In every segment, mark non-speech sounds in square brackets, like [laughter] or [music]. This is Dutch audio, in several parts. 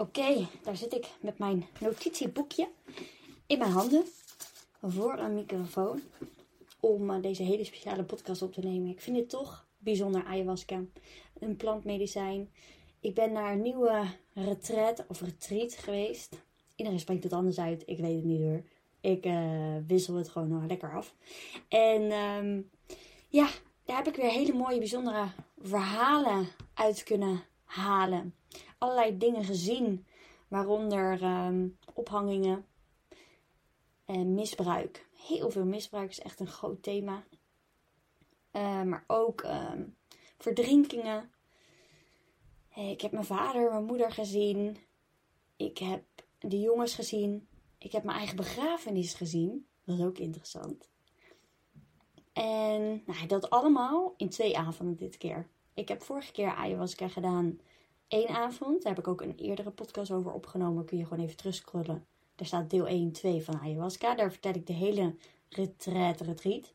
Oké, daar zit ik met mijn notitieboekje in mijn handen voor een microfoon om eh, deze hele speciale podcast op te nemen. Ik vind het toch bijzonder ayahuasca, een plantmedicijn. Ik ben naar een nieuwe retreat of retreat geweest. Iedereen spreekt het anders uit, ik weet het niet hoor. Ik uh, wissel het gewoon nog lekker af. En ehm, ja, daar heb ik weer hele mooie, bijzondere verhalen uit kunnen halen. Allerlei dingen gezien, waaronder um, ophangingen en misbruik. Heel veel misbruik is echt een groot thema. Uh, maar ook um, verdrinkingen. Ik heb mijn vader, mijn moeder gezien. Ik heb de jongens gezien. Ik heb mijn eigen begrafenis gezien. Dat is ook interessant. En nou, dat allemaal in twee avonden dit keer. Ik heb vorige keer ayahuasca gedaan één avond. Daar heb ik ook een eerdere podcast over opgenomen. Kun je gewoon even terugscrollen. Daar staat deel 1 2 van ayahuasca. Daar vertel ik de hele retreat, retreat.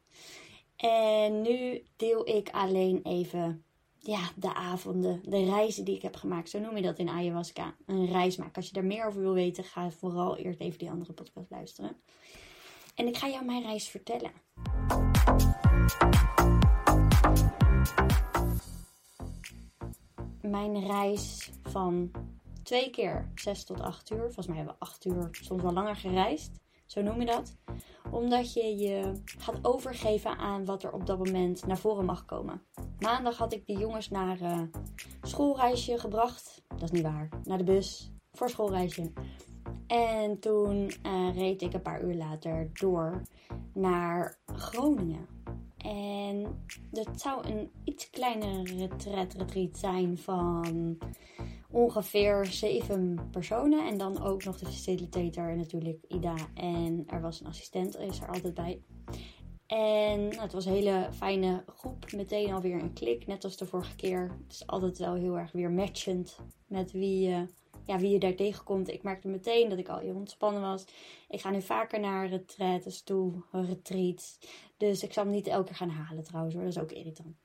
En nu deel ik alleen even ja, de avonden, de reizen die ik heb gemaakt. Zo noem je dat in ayahuasca. Een reis maken. Als je daar meer over wil weten, ga vooral eerst even die andere podcast luisteren. En ik ga jou mijn reis vertellen. Mijn reis van twee keer 6 tot 8 uur. Volgens mij hebben we 8 uur, soms wel langer gereisd. Zo noem je dat. Omdat je je gaat overgeven aan wat er op dat moment naar voren mag komen. Maandag had ik de jongens naar uh, schoolreisje gebracht. Dat is niet waar. Naar de bus voor schoolreisje. En toen uh, reed ik een paar uur later door naar Groningen. En dat zou een iets kleinere retreat, retreat zijn van ongeveer zeven personen. En dan ook nog de facilitator natuurlijk Ida. En er was een assistent, is er altijd bij. En nou, het was een hele fijne groep. Meteen alweer een klik, net als de vorige keer. Het is altijd wel heel erg weer matchend met wie je ja, wie je daar tegenkomt. Ik merkte meteen dat ik al heel ontspannen was. Ik ga nu vaker naar retreats toe, retreats. Dus ik zal hem niet elke keer gaan halen trouwens hoor. Dat is ook irritant.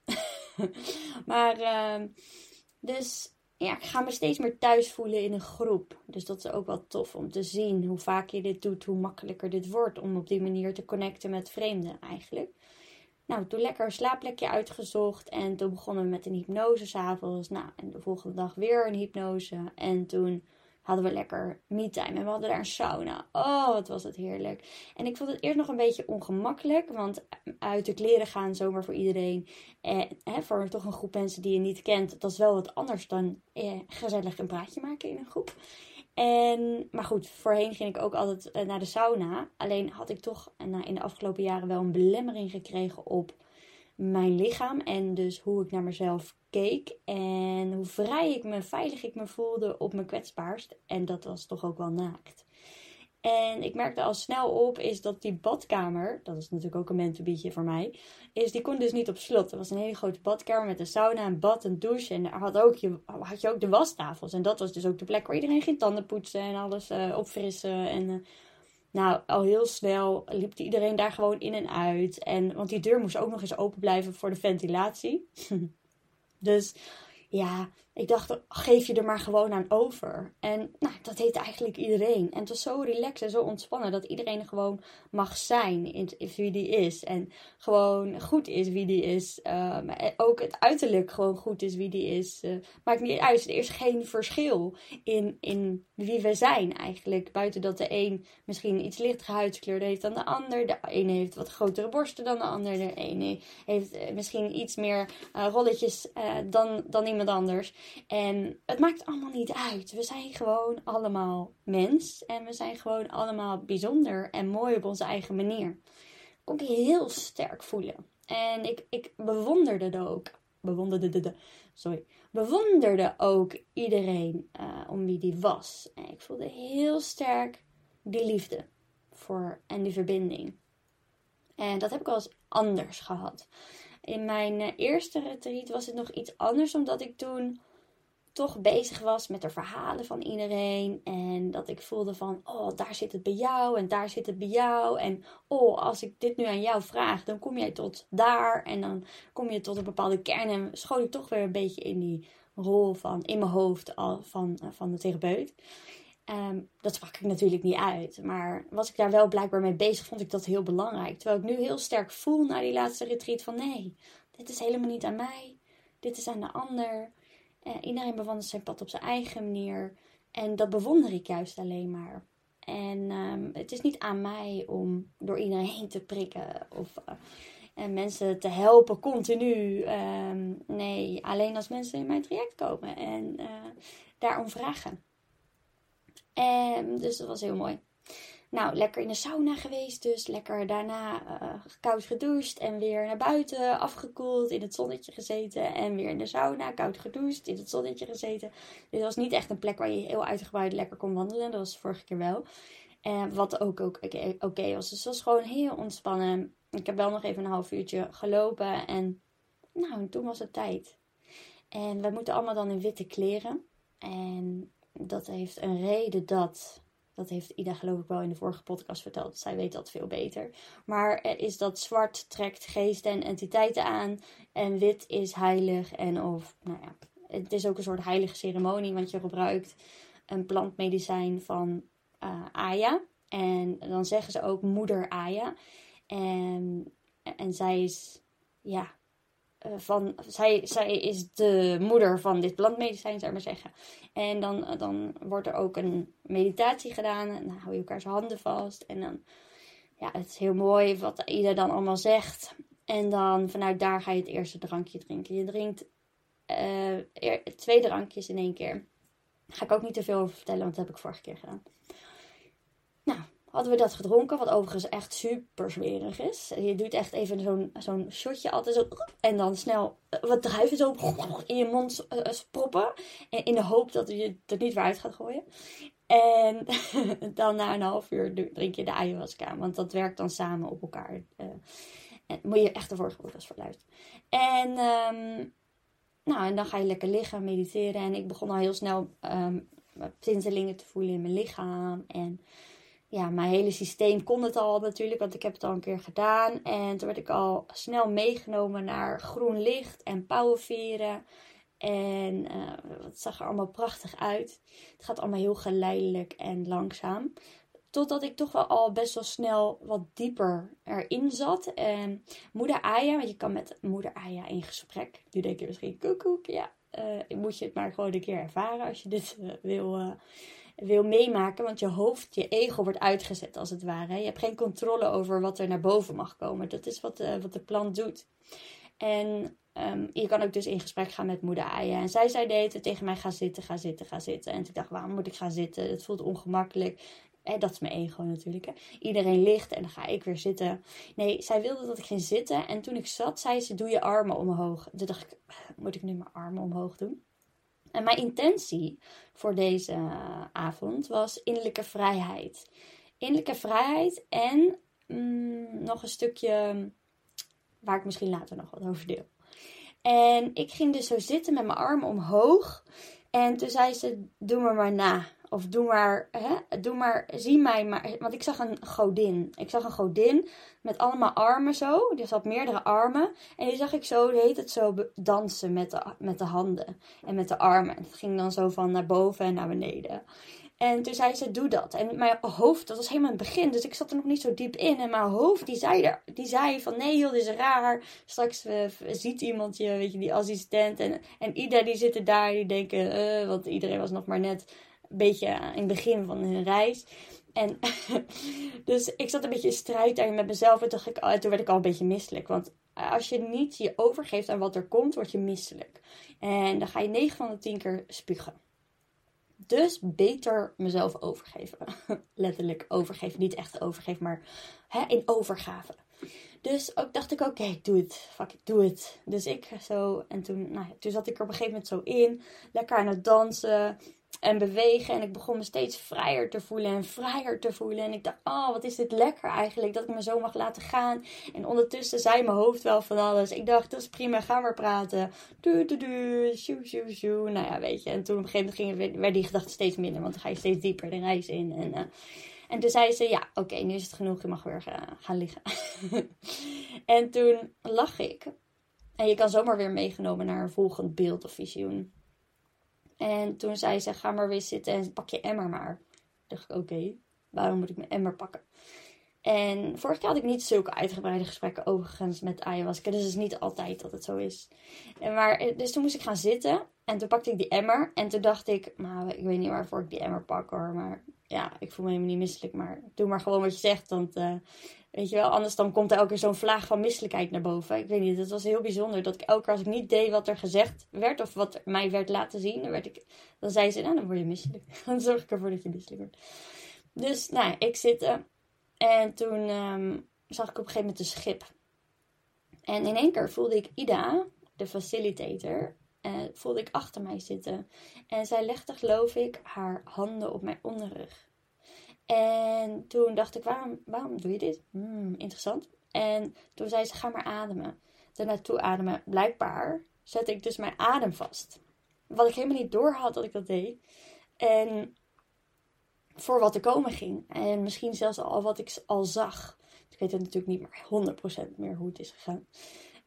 [laughs] maar, uh, dus ja, ik ga me steeds meer thuis voelen in een groep. Dus dat is ook wel tof om te zien hoe vaak je dit doet, hoe makkelijker dit wordt. Om op die manier te connecten met vreemden eigenlijk. Nou, toen lekker een slaapplekje uitgezocht. En toen begonnen we met een hypnose s'avonds. Nou, en de volgende dag weer een hypnose. En toen hadden we lekker me-time. En we hadden daar een sauna. Oh, wat was het heerlijk. En ik vond het eerst nog een beetje ongemakkelijk. Want uit de kleren gaan zomaar voor iedereen. En hè, voor toch een groep mensen die je niet kent. Dat is wel wat anders dan eh, gezellig een praatje maken in een groep. En, maar goed, voorheen ging ik ook altijd eh, naar de sauna. Alleen had ik toch nou, in de afgelopen jaren wel een belemmering gekregen op mijn lichaam. En dus hoe ik naar mezelf keek. En hoe vrij ik me, veilig ik me voelde op mijn kwetsbaarst. En dat was toch ook wel naakt. En ik merkte al snel op is dat die badkamer, dat is natuurlijk ook een mentorbietje voor mij, is die kon dus niet op slot. Er was een hele grote badkamer met een sauna, een bad, een douche en daar had, ook je, had je ook de wastafels. En dat was dus ook de plek waar iedereen ging tanden poetsen en alles uh, opfrissen. En uh, nou, al heel snel liep iedereen daar gewoon in en uit. En, want die deur moest ook nog eens open blijven voor de ventilatie. [laughs] dus ja, ik dacht, geef je er maar gewoon aan over. En nou, dat deed eigenlijk iedereen. En het was zo relaxed en zo ontspannen dat iedereen gewoon mag zijn in, wie die is. En gewoon goed is wie die is. Um, ook het uiterlijk gewoon goed is wie die is. Uh, maakt niet uit. Er is geen verschil in, in wie we zijn eigenlijk. Buiten dat de een misschien iets lichtere huidskleur heeft dan de ander. De ene heeft wat grotere borsten dan de ander. De ene heeft eh, misschien iets meer uh, rolletjes dan, dan iemand anders. En het maakt allemaal niet uit. We zijn gewoon allemaal mens. En we zijn gewoon allemaal bijzonder en mooi op onze eigen manier. Ook heel sterk voelen. En ik, ik bewonderde ook. Bewonderde de, sorry. Bewonderde ook iedereen uh, om wie die was. En ik voelde heel sterk die liefde voor en die verbinding. En dat heb ik al eens anders gehad. In mijn uh, eerste retreat was het nog iets anders, omdat ik toen toch bezig was met de verhalen van iedereen. En dat ik voelde van, oh, daar zit het bij jou en daar zit het bij jou. En oh, als ik dit nu aan jou vraag, dan kom jij tot daar. En dan kom je tot een bepaalde kern. En schoot ik toch weer een beetje in die rol van in mijn hoofd al van, van de therapeut. Um, dat sprak ik natuurlijk niet uit. Maar was ik daar wel blijkbaar mee bezig, vond ik dat heel belangrijk. Terwijl ik nu heel sterk voel na die laatste retreat van nee, dit is helemaal niet aan mij. Dit is aan de ander. Uh, iedereen bewandelt zijn pad op zijn eigen manier. En dat bewonder ik juist alleen maar. En um, het is niet aan mij om door iedereen heen te prikken of uh, en mensen te helpen continu. Um, nee, alleen als mensen in mijn traject komen en uh, daarom vragen. En, dus dat was heel mooi. Nou, lekker in de sauna geweest, dus lekker daarna uh, koud gedoucht en weer naar buiten afgekoeld, in het zonnetje gezeten en weer in de sauna, koud gedoucht, in het zonnetje gezeten. Dit was niet echt een plek waar je heel uitgebreid lekker kon wandelen, dat was vorige keer wel. En wat ook oké okay, was. Dus het was gewoon heel ontspannen. Ik heb wel nog even een half uurtje gelopen en nou, toen was het tijd. En we moeten allemaal dan in witte kleren. En dat heeft een reden dat. Dat heeft Ida geloof ik wel in de vorige podcast verteld. Zij weet dat veel beter. Maar er is dat zwart trekt geesten en entiteiten aan. En wit is heilig. En of, nou ja, het is ook een soort heilige ceremonie. Want je gebruikt een plantmedicijn van uh, Aya. En dan zeggen ze ook moeder Aya. En, en zij is, ja, uh, van, zij, zij is de moeder van dit plantmedicijn, zou ik maar zeggen. En dan, dan wordt er ook een meditatie gedaan. En dan hou je elkaar zijn handen vast. En dan, ja, het is heel mooi wat ieder dan allemaal zegt. En dan vanuit daar ga je het eerste drankje drinken. Je drinkt uh, twee drankjes in één keer. Daar ga ik ook niet te veel over vertellen, want dat heb ik vorige keer gedaan. Hadden we dat gedronken, wat overigens echt super smerig is. Je doet echt even zo'n zo'n shotje altijd zo. En dan snel eh, wat druiven zo in je mond uh, proppen. In de hoop dat je het er niet weer uit gaat gooien. En [laughs] dan na een half uur drink je de ayahuasca. Want dat werkt dan samen op elkaar. En moet je echt ervoor als voor luisteren. En, um, nou, en dan ga je lekker liggen, mediteren. En ik begon al heel snel um, tintelingen te voelen in mijn lichaam. En ja, mijn hele systeem kon het al natuurlijk, want ik heb het al een keer gedaan. En toen werd ik al snel meegenomen naar groen licht en pauwenveren. En uh, het zag er allemaal prachtig uit. Het gaat allemaal heel geleidelijk en langzaam. Totdat ik toch wel al best wel snel wat dieper erin zat. En moeder Aya, want je kan met moeder Aya in gesprek. Nu denk je misschien, koekoek, ja. Uh, moet je het maar gewoon een keer ervaren als je dit uh, wil wil meemaken. Want je hoofd, je ego wordt uitgezet als het ware. Je hebt geen controle over wat er naar boven mag komen. Dat is wat de, wat de plant doet. En um, je kan ook dus in gesprek gaan met moeder Aya. En zij zei de tegen mij: ga zitten, ga zitten, ga zitten. En ik dacht: waarom moet ik gaan zitten? Het voelt ongemakkelijk. Eh, dat is mijn ego natuurlijk. Hè. Iedereen ligt en dan ga ik weer zitten. Nee, zij wilde dat ik ging zitten. En toen ik zat, zei ze: Doe je armen omhoog. Toen dacht ik: Moet ik nu mijn armen omhoog doen? En mijn intentie voor deze avond was innerlijke vrijheid. Innerlijke vrijheid en mm, nog een stukje waar ik misschien later nog wat over deel. En ik ging dus zo zitten met mijn armen omhoog. En toen zei ze: Doe me maar na. Of doe maar, hè, doe maar, zie mij maar. Want ik zag een godin. Ik zag een godin met allemaal armen zo. Die had meerdere armen. En die zag ik zo, die heet het zo, dansen met de, met de handen en met de armen. En het ging dan zo van naar boven en naar beneden. En toen zei ze, doe dat. En mijn hoofd, dat was helemaal het begin, dus ik zat er nog niet zo diep in. En mijn hoofd, die zei, er, die zei van, nee joh, dit is raar. Straks uh, ziet iemand je, weet je, die assistent. En, en iedereen die zitten daar, die denken, uh, want iedereen was nog maar net beetje in het begin van hun reis. En [laughs] dus ik zat een beetje in strijd daarin met mezelf. En toen, ik, toen werd ik al een beetje misselijk. Want als je niet je overgeeft aan wat er komt, word je misselijk. En dan ga je 9 van de 10 keer spugen. Dus beter mezelf overgeven. [laughs] Letterlijk overgeven. Niet echt overgeven, maar hè, in overgave. Dus ook dacht ik, oké, doe het. Fuck it, doe het. Dus ik zo. En toen, nou, toen zat ik er op een gegeven moment zo in. Lekker aan het dansen en bewegen. En ik begon me steeds vrijer te voelen en vrijer te voelen. En ik dacht, oh, wat is dit lekker eigenlijk dat ik me zo mag laten gaan. En ondertussen zei mijn hoofd wel van alles. Ik dacht, dat is prima, ga maar praten. Doe, doe, doe, shoo, shoo, shoo. Nou ja, weet je. En toen op een gegeven moment ging, werd die gedachte steeds minder. Want dan ga je steeds dieper de reis in. En, uh, en toen zei ze, ja, oké, nu is het genoeg. Je mag weer uh, gaan liggen. [laughs] en toen lag ik. En je kan zomaar weer meegenomen naar een volgend beeld of visioen. En toen zei ze, ga maar weer zitten en pak je emmer maar. dacht ik, oké, waarom moet ik mijn emmer pakken? En vorige keer had ik niet zulke uitgebreide gesprekken overigens met ayahuasca. Dus het is niet altijd dat het zo is. En maar, eh, dus toen moest ik gaan zitten. En toen pakte ik die emmer. En toen dacht ik, nou, ik weet niet waarvoor ik die emmer pak hoor. Maar ja, ik voel me helemaal niet misselijk. Maar doe maar gewoon wat je zegt. Want uh, weet je wel, anders dan komt er elke keer zo'n vlaag van misselijkheid naar boven. Ik weet niet, het was heel bijzonder. Dat ik elke keer als ik niet deed wat er gezegd werd. Of wat mij werd laten zien. Dan, werd ik, dan zei ze, nou dan word je misselijk. [laughs] Dan zorg ik ervoor dat je misselijk wordt. Dus nou, ik zit... En toen um, zag ik op een gegeven moment een schip. En in één keer voelde ik Ida, de facilitator, uh, voelde ik achter mij zitten. En zij legde, geloof ik, haar handen op mijn onderrug. En toen dacht ik, waarom, waarom doe je dit? Hmm, interessant. En toen zei ze, ga maar ademen. naartoe ademen. Blijkbaar zette ik dus mijn adem vast. Wat ik helemaal niet door had dat ik dat deed. En voor wat er komen ging. En misschien zelfs al wat ik al zag. Ik weet het natuurlijk niet meer 100% meer hoe het is gegaan.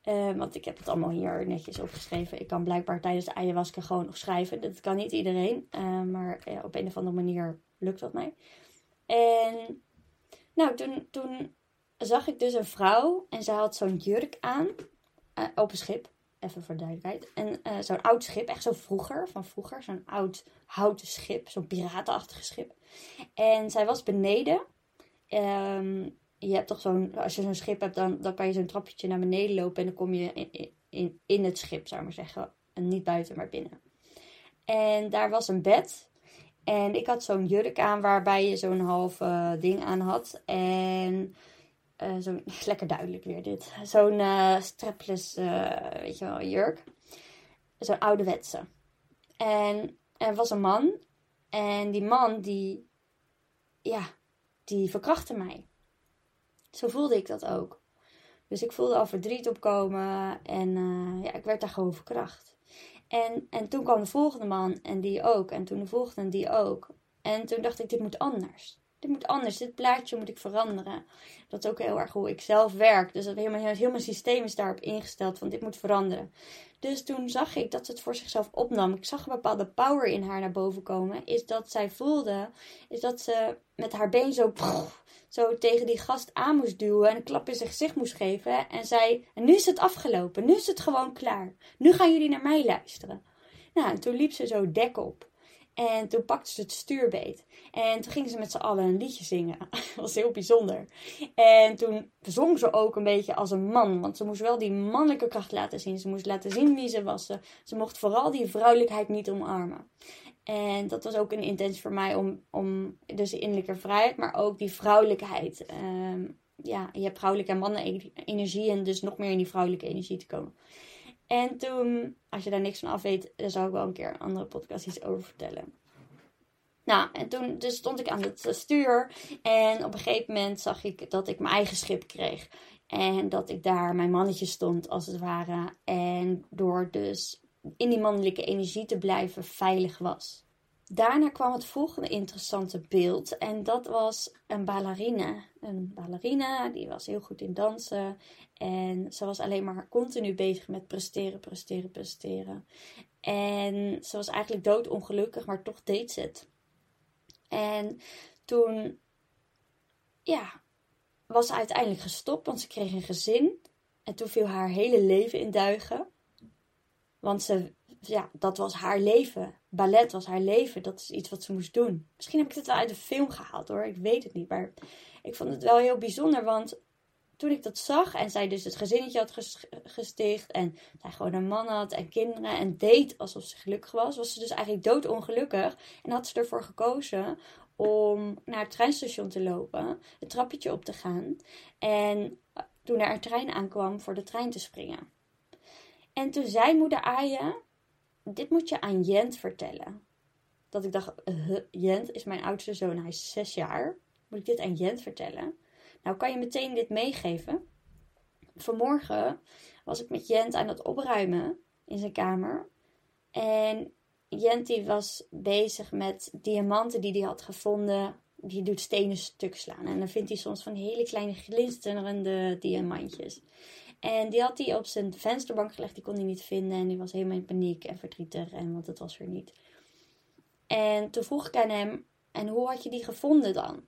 Uh, want ik heb het allemaal hier netjes opgeschreven. Ik kan blijkbaar tijdens de ayahuasca gewoon nog schrijven. Dat kan niet iedereen. Uh, maar op een of andere manier lukt dat mij. En nou, toen, toen zag ik dus een vrouw. En ze had zo'n jurk aan. Uh, op een schip. Even voor duidelijkheid. En zo'n oud schip. Echt zo vroeger. Van vroeger. Zo'n oud houten schip. Zo'n piratenachtig schip. En zij was beneden. Um, je hebt toch zo'n, als je zo'n schip hebt, dan, dan kan je zo'n trapje naar beneden lopen en dan kom je in, in, in het schip, zou ik maar zeggen. En niet buiten, maar binnen. En daar was een bed. En ik had zo'n jurk aan waarbij je zo'n half uh, ding aan had. En uh, zo'n, [laughs] lekker duidelijk weer dit. Zo'n uh, weet je wel, jurk. Zo'n ouderwetse. En er was een man. En die man, die, ja, die verkrachtte mij. Zo voelde ik dat ook. Dus ik voelde al verdriet opkomen en ja, ik werd daar gewoon verkracht. En, en toen kwam de volgende man en die ook. En toen de volgende en die ook. En toen dacht ik, dit moet anders. Dit moet anders. Dit plaatje moet ik veranderen. Dat is ook heel erg hoe ik zelf werk. Dus dat helemaal, heel mijn systeem is daarop ingesteld van dit moet veranderen. Dus toen zag ik dat ze het voor zichzelf opnam. Ik zag een bepaalde power in haar naar boven komen. Is dat zij voelde, is dat ze met haar been zo, zo tegen die gast aan moest duwen. En een klap in zijn gezicht moest geven. En zei, en nu is het afgelopen. Nu is het gewoon klaar. Nu gaan jullie naar mij luisteren. Nou, en toen liep ze zo dek op. En toen pakte ze het stuurbeet. En toen gingen ze met z'n allen een liedje zingen. [laughs] dat was heel bijzonder. En toen zong ze ook een beetje als een man. Want ze moest wel die mannelijke kracht laten zien. Ze moest laten zien wie ze was. Ze, mocht vooral die vrouwelijkheid niet omarmen. En dat was ook een intentie voor mij om, om dus innerlijke vrijheid, maar ook die vrouwelijkheid. Um, ja, je hebt vrouwelijke en mannelijke energie en dus nog meer in die vrouwelijke energie te komen. En toen, als je daar niks van af weet, dan zal ik wel een keer een andere podcast iets over vertellen. Nou, en toen dus stond ik aan het stuur. En op een gegeven moment zag ik dat ik mijn eigen schip kreeg. En dat ik daar mijn mannetje stond, als het ware. En door dus in die mannelijke energie te blijven veilig was. Daarna kwam het volgende interessante beeld. En dat was een ballerina. Een ballerina, die was heel goed in dansen. En ze was alleen maar continu bezig met presteren, presteren, presteren. En ze was eigenlijk doodongelukkig, maar toch deed ze het. En toen, ja, was ze uiteindelijk gestopt, want ze kreeg een gezin. En toen viel haar hele leven in duigen. Want ze, ja, dat was haar leven. Ballet was haar leven. Dat is iets wat ze moest doen. Misschien heb ik het wel uit de film gehaald hoor. Ik weet het niet. Maar ik vond het wel heel bijzonder. Want toen ik dat zag en zij dus het gezinnetje had gesticht en zij gewoon een man had en kinderen en deed alsof ze gelukkig was, was ze dus eigenlijk doodongelukkig en had ze ervoor gekozen om naar het treinstation te lopen, het trappetje op te gaan en toen er een trein aankwam voor de trein te springen. En toen zei moeder Aya, dit moet je aan Jent vertellen. Dat ik dacht, Jent is mijn oudste zoon, hij is zes jaar. Moet ik dit aan Jent vertellen? Nou, kan je meteen dit meegeven? Vanmorgen was ik met Jent aan het opruimen in zijn kamer. En Jent die was bezig met diamanten die hij had gevonden. Die doet stenen stuk slaan. En dan vindt hij soms van hele kleine glinsterende diamantjes. En die had hij op zijn vensterbank gelegd. Die kon hij niet vinden. En die was helemaal in paniek en verdrietig. En want het was er niet. En toen vroeg ik aan hem, en hoe had je die gevonden dan?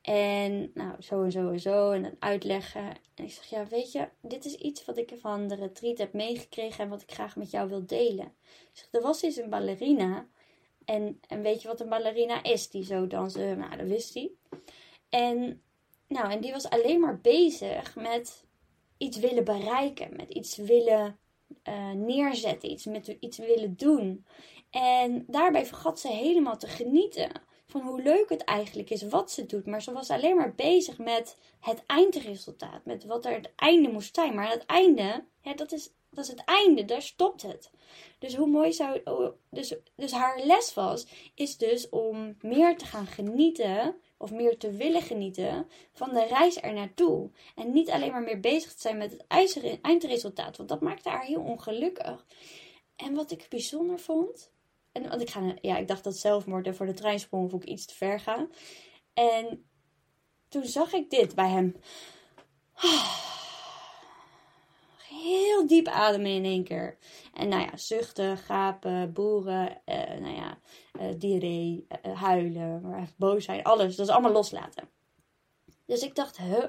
En nou, zo en zo en zo. En dan uitleggen. En ik zeg, ja, weet je, dit is iets wat ik van de retreat heb meegekregen en wat ik graag met jou wil delen. Ik er was eens een ballerina. En, en weet je wat een ballerina is? Die zo dansen, nou, dat wist hij. En, nou, en die was alleen maar bezig met iets willen bereiken. Met iets willen uh, neerzetten. Iets met iets willen doen. En daarbij vergat ze helemaal te genieten van hoe leuk het eigenlijk is wat ze doet. Maar ze was alleen maar bezig met het eindresultaat, met wat er het einde moest zijn. Maar het einde, ja, dat, is, dat is het einde, daar stopt het. Dus hoe mooi zou. Oh, dus, dus haar les was, is dus om meer te gaan genieten, of meer te willen genieten van de reis er naartoe. En niet alleen maar meer bezig te zijn met het eindresultaat, want dat maakte haar heel ongelukkig. En wat ik bijzonder vond, en, want ik, ga, ja, ik dacht dat zelfmoord voor de treinsprong vond ik iets te ver gaan. En toen zag ik dit bij hem. Heel diep ademen in één keer. En nou ja, zuchten, gapen, boeren, eh, nou ja, uh, diarree, uh, huilen, maar boosheid, alles. Dat is allemaal loslaten. Dus ik dacht, huh,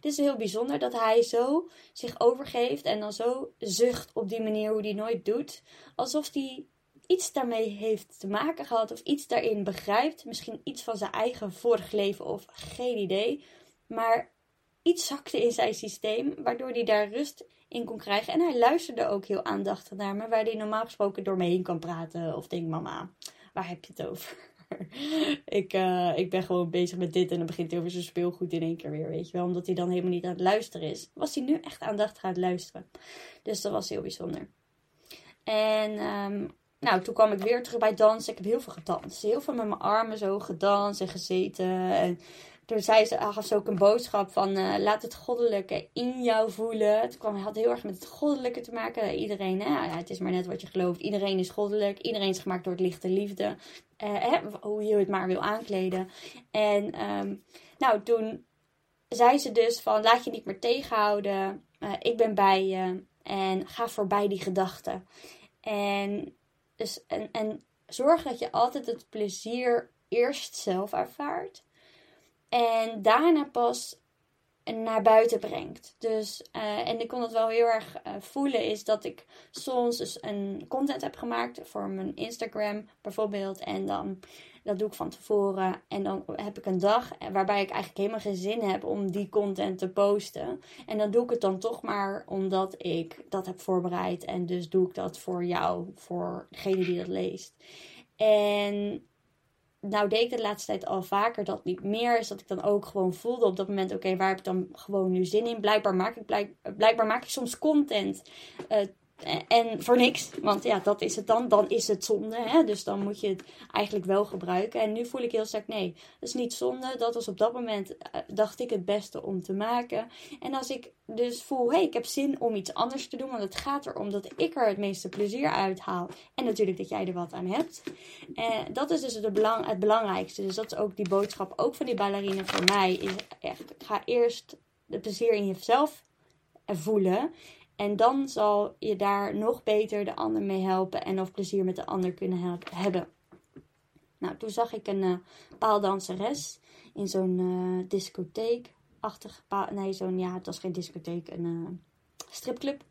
dit is heel bijzonder dat hij zo zich overgeeft en dan zo zucht op die manier hoe hij nooit doet. Alsof hij iets daarmee heeft te maken gehad of iets daarin begrijpt. Misschien iets van zijn eigen vorig leven of geen idee. Maar iets zakte in zijn systeem, waardoor hij daar rust in kon krijgen. En hij luisterde ook heel aandachtig naar me, waar hij normaal gesproken door me heen kan praten. Of denkt, mama, waar heb je het over? [laughs] ik, uh, ik ben gewoon bezig met dit en dan begint hij over zijn speelgoed in één keer weer, weet je wel. Omdat hij dan helemaal niet aan het luisteren is. Was hij nu echt aandachtig aan het luisteren. Dus dat was heel bijzonder. En um, nou, toen kwam ik weer terug bij dansen. Ik heb heel veel gedanst. Heel veel met mijn armen zo gedanst en gezeten. En toen zei ze, gaf ze ook een boodschap van uh, laat het goddelijke in jou voelen. Het kwam, had heel erg met het goddelijke te maken. Iedereen, hè, ja, het is maar net wat je gelooft. Iedereen is goddelijk. Iedereen is gemaakt door het lichte liefde. Uh, hè, hoe je het maar wil aankleden. En um, nou, toen zei ze dus van laat je niet meer tegenhouden. Uh, ik ben bij je. En ga voorbij die gedachten. En dus, en, en zorg dat je altijd het plezier eerst zelf ervaart. En daarna pas naar buiten brengt. Dus, uh, en ik kon het wel heel erg uh, voelen, is dat ik soms dus een content heb gemaakt voor mijn Instagram bijvoorbeeld. En dan dat doe ik van tevoren. En dan heb ik een dag waarbij ik eigenlijk helemaal geen zin heb om die content te posten. En dan doe ik het dan toch maar omdat ik dat heb voorbereid. En dus doe ik dat voor jou, voor degene die dat leest. En nou deed ik de laatste tijd al vaker dat niet meer. Is dat ik dan ook gewoon voelde op dat moment: oké, waar heb ik dan gewoon nu zin in? Blijkbaar maak ik, blijk, blijkbaar maak ik soms content uh, en voor niks, want ja, dat is het dan. Dan is het zonde, hè? dus dan moet je het eigenlijk wel gebruiken. En nu voel ik heel sterk, nee, dat is niet zonde. Dat was op dat moment, uh, dacht ik, het beste om te maken. En als ik dus voel, hé, hey, ik heb zin om iets anders te doen, want het gaat erom dat ik er het meeste plezier uit haal. En natuurlijk dat jij er wat aan hebt. En dat is dus het, belang, het belangrijkste. Dus dat is ook die boodschap, ook van die ballerine voor mij, is echt, ga eerst het plezier in jezelf voelen. En dan zal je daar nog beter de ander mee helpen en of plezier met de ander kunnen hebben. Nou, toen zag ik een uh, paaldanseres in zo'n uh, discotheek. Achtig, nee, zo'n, ja, het was geen discotheek, een uh, stripclub.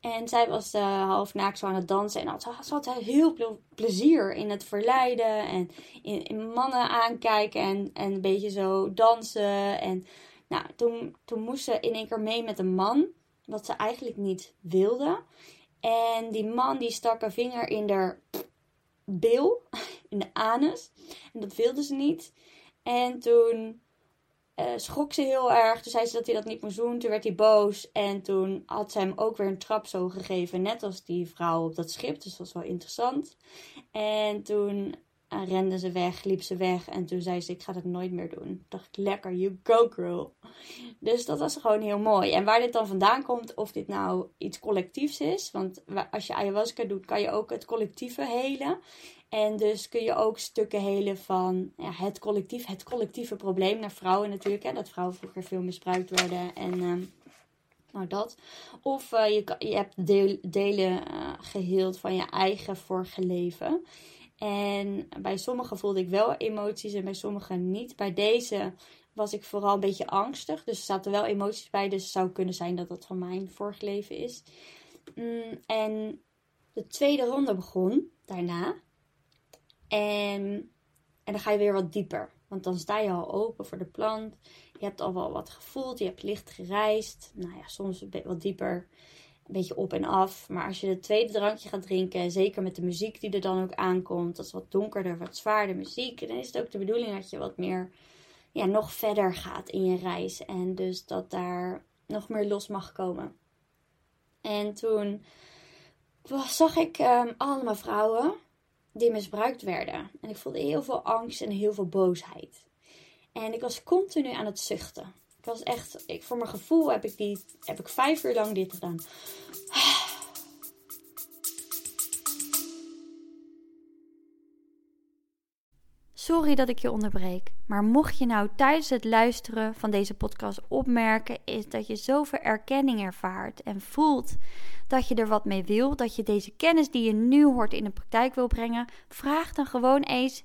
En zij was half naakt zo aan het dansen. En had, ze had heel veel plezier in het verleiden en in, in mannen aankijken en, en een beetje zo dansen. En nou, toen, toen moest ze in één keer mee met een man wat ze eigenlijk niet wilde. En die man die stak een vinger in haar bil, [laughs] in de anus. En dat wilde ze niet. En toen uh, schrok ze heel erg. Toen zei ze dat hij dat niet moest doen. Toen werd hij boos. En toen had ze hem ook weer een trap zo gegeven. Net als die vrouw op dat schip. Dus dat was wel interessant. En toen en rende ze weg, liep ze weg. En toen zei ze: Ik ga dat nooit meer doen. dacht ik: Lekker, you go girl. Dus dat was gewoon heel mooi. En waar dit dan vandaan komt, of dit nou iets collectiefs is. Want als je ayahuasca doet, kan je ook het collectieve helen. En dus kun je ook stukken helen van ja, het collectief, het collectieve probleem. Naar vrouwen natuurlijk, hè, dat vrouwen vroeger veel misbruikt werden. En uh, nou dat. Of uh, je, je hebt delen uh, geheeld van je eigen vorige leven. En bij sommigen voelde ik wel emoties en bij sommigen niet. Bij deze was ik vooral een beetje angstig. Dus er zaten wel emoties bij. Dus het zou kunnen zijn dat dat van mijn vorig leven is. Mm, en de tweede ronde begon daarna. En, en dan ga je weer wat dieper. Want dan sta je al open voor de plant. Je hebt al wel wat gevoeld. Je hebt licht gereisd. Nou ja, soms wat dieper. Een beetje op en af. Maar als je het tweede drankje gaat drinken. Zeker met de muziek die er dan ook aankomt. Dat is wat donkerder, wat zwaarder muziek. Dan is het ook de bedoeling dat je wat meer. Ja, nog verder gaat in je reis. En dus dat daar nog meer los mag komen. En toen zag ik um, allemaal vrouwen die misbruikt werden. En ik voelde heel veel angst en heel veel boosheid. En ik was continu aan het zuchten. Ik was echt, ik, voor mijn gevoel heb ik, die, heb ik vijf uur lang dit gedaan. Sorry dat ik je onderbreek, maar mocht je nou tijdens het luisteren van deze podcast opmerken, is dat je zoveel erkenning ervaart en voelt dat je er wat mee wil, dat je deze kennis die je nu hoort in de praktijk wil brengen, vraag dan gewoon eens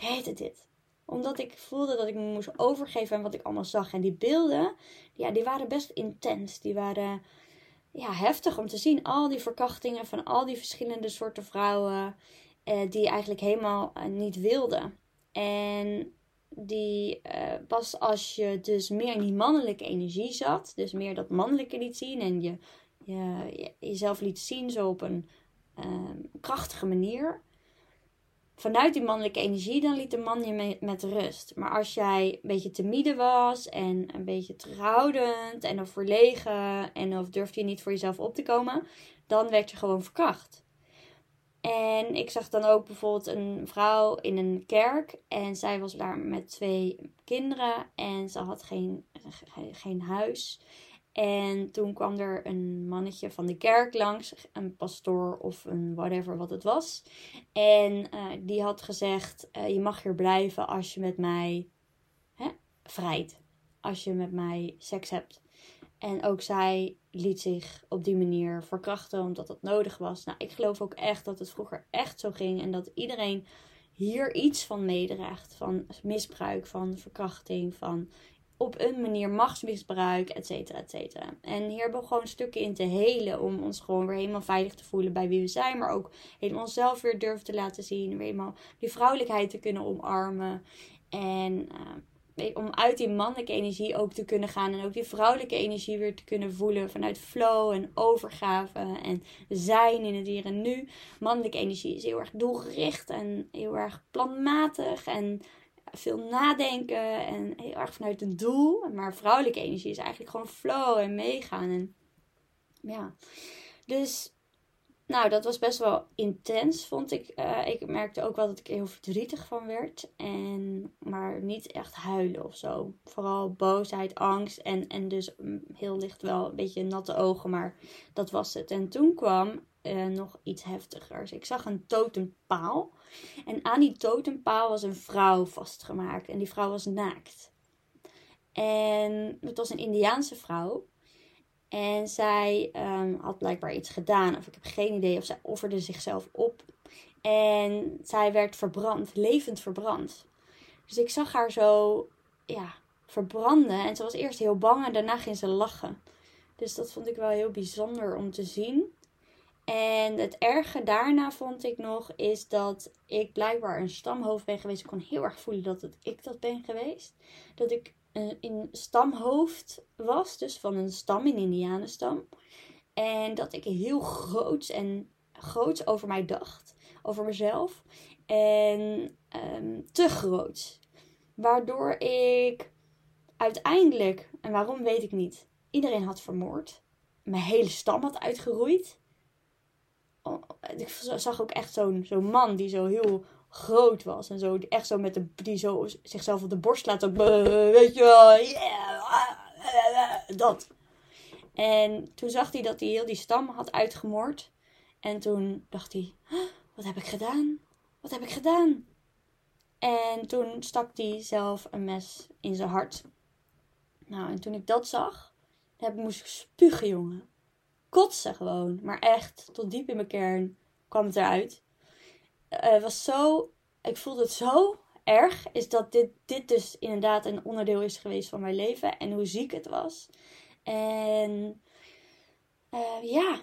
Heette dit. Omdat ik voelde dat ik me moest overgeven aan wat ik allemaal zag. En die beelden, ja, die waren best intens. Die waren ja, heftig om te zien. Al die verkrachtingen van al die verschillende soorten vrouwen. Eh, die eigenlijk helemaal eh, niet wilden. En die uh, pas als je dus meer in die mannelijke energie zat. Dus meer dat mannelijke liet zien. En je, je, jezelf liet zien zo op een krachtige manier vanuit die mannelijke energie, dan liet de man je met rust. Maar als jij een beetje timide was en een beetje terughoudend en of verlegen en of durfde je niet voor jezelf op te komen, dan werd je gewoon verkracht. En ik zag dan ook bijvoorbeeld een vrouw in een kerk en zij was daar met twee kinderen en ze had geen, geen huis. En toen kwam er een mannetje van de kerk langs, een pastoor of een whatever wat het was. En uh, die had gezegd: uh, Je mag hier blijven als je met mij hè, vrijt. Als je met mij seks hebt. En ook zij liet zich op die manier verkrachten omdat dat nodig was. Nou, ik geloof ook echt dat het vroeger echt zo ging en dat iedereen hier iets van meedraagt. Van misbruik, van verkrachting, van op een manier machtsmisbruik, et cetera, et cetera. En hier hebben we gewoon stukken in te helen om ons gewoon weer helemaal veilig te voelen bij wie we zijn. Maar ook helemaal onszelf weer durven te laten zien. Weer helemaal die vrouwelijkheid te kunnen omarmen. En uh, om uit die mannelijke energie ook te kunnen gaan. En ook die vrouwelijke energie weer te kunnen voelen. Vanuit flow en overgave en zijn in het hier en nu. Mannelijke energie is heel erg doelgericht en heel erg planmatig. En veel nadenken en heel erg vanuit een doel. Maar vrouwelijke energie is eigenlijk gewoon flow en meegaan. En ja, dus nou, dat was best wel intens, vond ik. Uh, ik merkte ook wel dat ik heel verdrietig van werd. En, maar niet echt huilen of zo. Vooral boosheid, angst en, en dus mm, heel licht wel een beetje natte ogen. Maar dat was het. En toen kwam uh, nog iets heftigers. Ik zag een totempaal. En aan die totempaal was een vrouw vastgemaakt. En die vrouw was naakt. En het was een Indiaanse vrouw. En zij um, had blijkbaar iets gedaan. Of ik heb geen idee. Of zij offerde zichzelf op. En zij werd verbrand. Levend verbrand. Dus ik zag haar zo ja, verbranden. En ze was eerst heel bang. En daarna ging ze lachen. Dus dat vond ik wel heel bijzonder om te zien. En het erge daarna vond ik nog is dat ik blijkbaar een stamhoofd ben geweest. Ik kon heel erg voelen dat het ik dat ben geweest. Dat ik een, stamhoofd was, dus van een stam, een Indianenstam. En dat ik heel groots en groots over mij dacht, over mezelf. En um, te groots. Waardoor ik uiteindelijk, en waarom weet ik niet, iedereen had vermoord. Mijn hele stam had uitgeroeid ik zag ook echt zo'n zo'n man die zo heel groot was. En zo, echt zo met de, die zo zichzelf op de borst laat. Zo, weet je wel, yeah, dat. En toen zag hij dat hij heel die stam had uitgemoord. En toen dacht hij, wat heb ik gedaan? Wat heb ik gedaan? En toen stak hij zelf een mes in zijn hart. Nou, en toen ik dat zag, heb, moest ik spugen, jongen. Kotsen gewoon. Maar echt, tot diep in mijn kern kwam het eruit. Eh, was zo, ik voelde het zo erg, is dat dit, dit dus inderdaad een onderdeel is geweest van mijn leven. En hoe ziek het was. En uh, ja,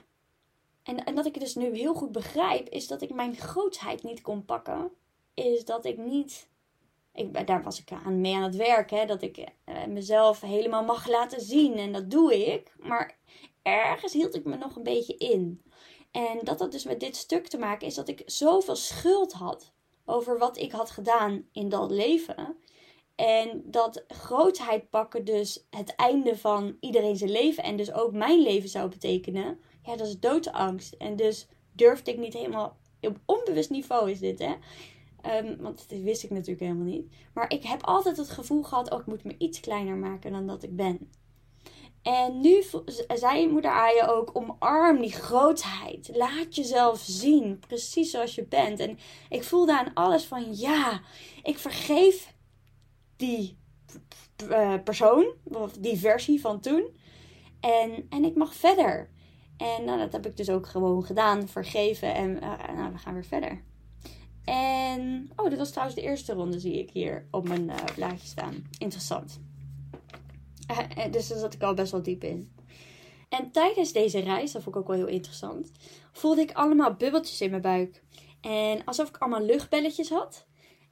en, en dat ik het dus nu heel goed begrijp, is dat ik mijn grootsheid niet kon pakken. Is dat ik niet. Ik, daar was ik aan mee aan het werk, hè, dat ik uh, mezelf helemaal mag laten zien. En dat doe ik. Maar ergens hield ik me nog een beetje in. En dat had dus met dit stuk te maken is dat ik zoveel schuld had over wat ik had gedaan in dat leven. En dat grootheid pakken dus het einde van iedereen zijn leven en dus ook mijn leven zou betekenen. Ja, dat is doodsangst. En dus durfde ik niet helemaal, op onbewust niveau is dit hè. Um, want dat wist ik natuurlijk helemaal niet. Maar ik heb altijd het gevoel gehad, oh ik moet me iets kleiner maken dan dat ik ben. En nu zei moeder Aya ook: omarm die grootheid. Laat jezelf zien, precies zoals je bent. En ik voelde aan alles van: ja, ik vergeef die uh, persoon, of die versie van toen. En, en ik mag verder. En nou, dat heb ik dus ook gewoon gedaan, vergeven. En uh, nou, we gaan weer verder. En, oh, dit was trouwens de eerste ronde, zie ik hier op mijn uh, blaadje staan. Interessant. Uh, dus daar zat ik al best wel diep in. En tijdens deze reis, dat vond ik ook wel heel interessant, voelde ik allemaal bubbeltjes in mijn buik. En alsof ik allemaal luchtbelletjes had.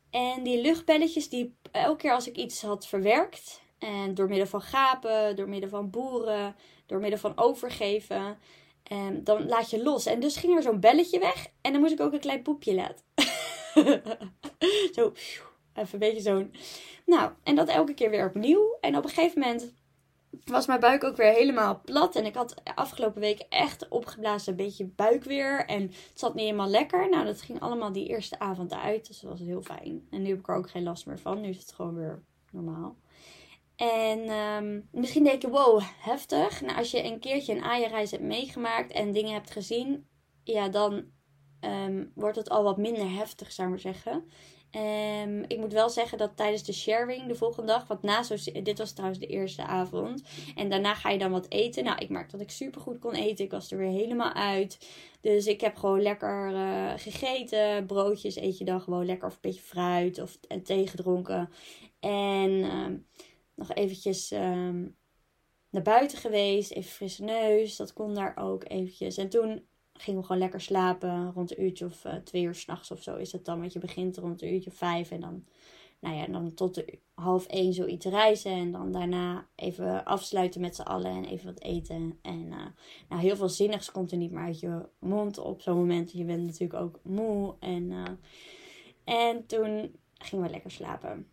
En die luchtbelletjes, die elke keer als ik iets had verwerkt, en door middel van gapen, door middel van boeren, door middel van overgeven, en dan laat je los. En dus ging er zo'n belletje weg en dan moest ik ook een klein poepje laten. [laughs] zo, even een beetje zo'n. Nou, en dat elke keer weer opnieuw. En op een gegeven moment was mijn buik ook weer helemaal plat. En ik had afgelopen week echt opgeblazen een beetje buikweer. En het zat niet helemaal lekker. Nou, dat ging allemaal die eerste avond uit. Dus dat was heel fijn. En nu heb ik er ook geen last meer van. Nu is het gewoon weer normaal. En um, misschien denk je, wow, heftig. Nou, als je een keertje een AIA-reis hebt meegemaakt en dingen hebt gezien, ja, dan um, wordt het al wat minder heftig, zou ik maar zeggen. Um, ik moet wel zeggen dat tijdens de sharing de volgende dag, want na zo, dit was trouwens de eerste avond. En daarna ga je dan wat eten. Nou, ik merk dat ik super goed kon eten. Ik was er weer helemaal uit. Dus ik heb gewoon lekker uh, gegeten. Broodjes eet je dan gewoon lekker. Of een beetje fruit of en thee gedronken. En uh, nog eventjes um, naar buiten geweest. Even frisse neus. Dat kon daar ook eventjes. En toen gingen we gewoon lekker slapen. Rond een uurtje of uh, twee uur s'nachts of zo is het dan. Want je begint rond een uurtje vijf. En dan, nou ja, dan tot de half één zoiets reizen. En dan daarna even afsluiten met z'n allen. En even wat eten. En uh, nou, heel veel zinnigs komt er niet meer uit je mond op zo'n moment. Je bent natuurlijk ook moe. En, uh, en toen gingen we lekker slapen.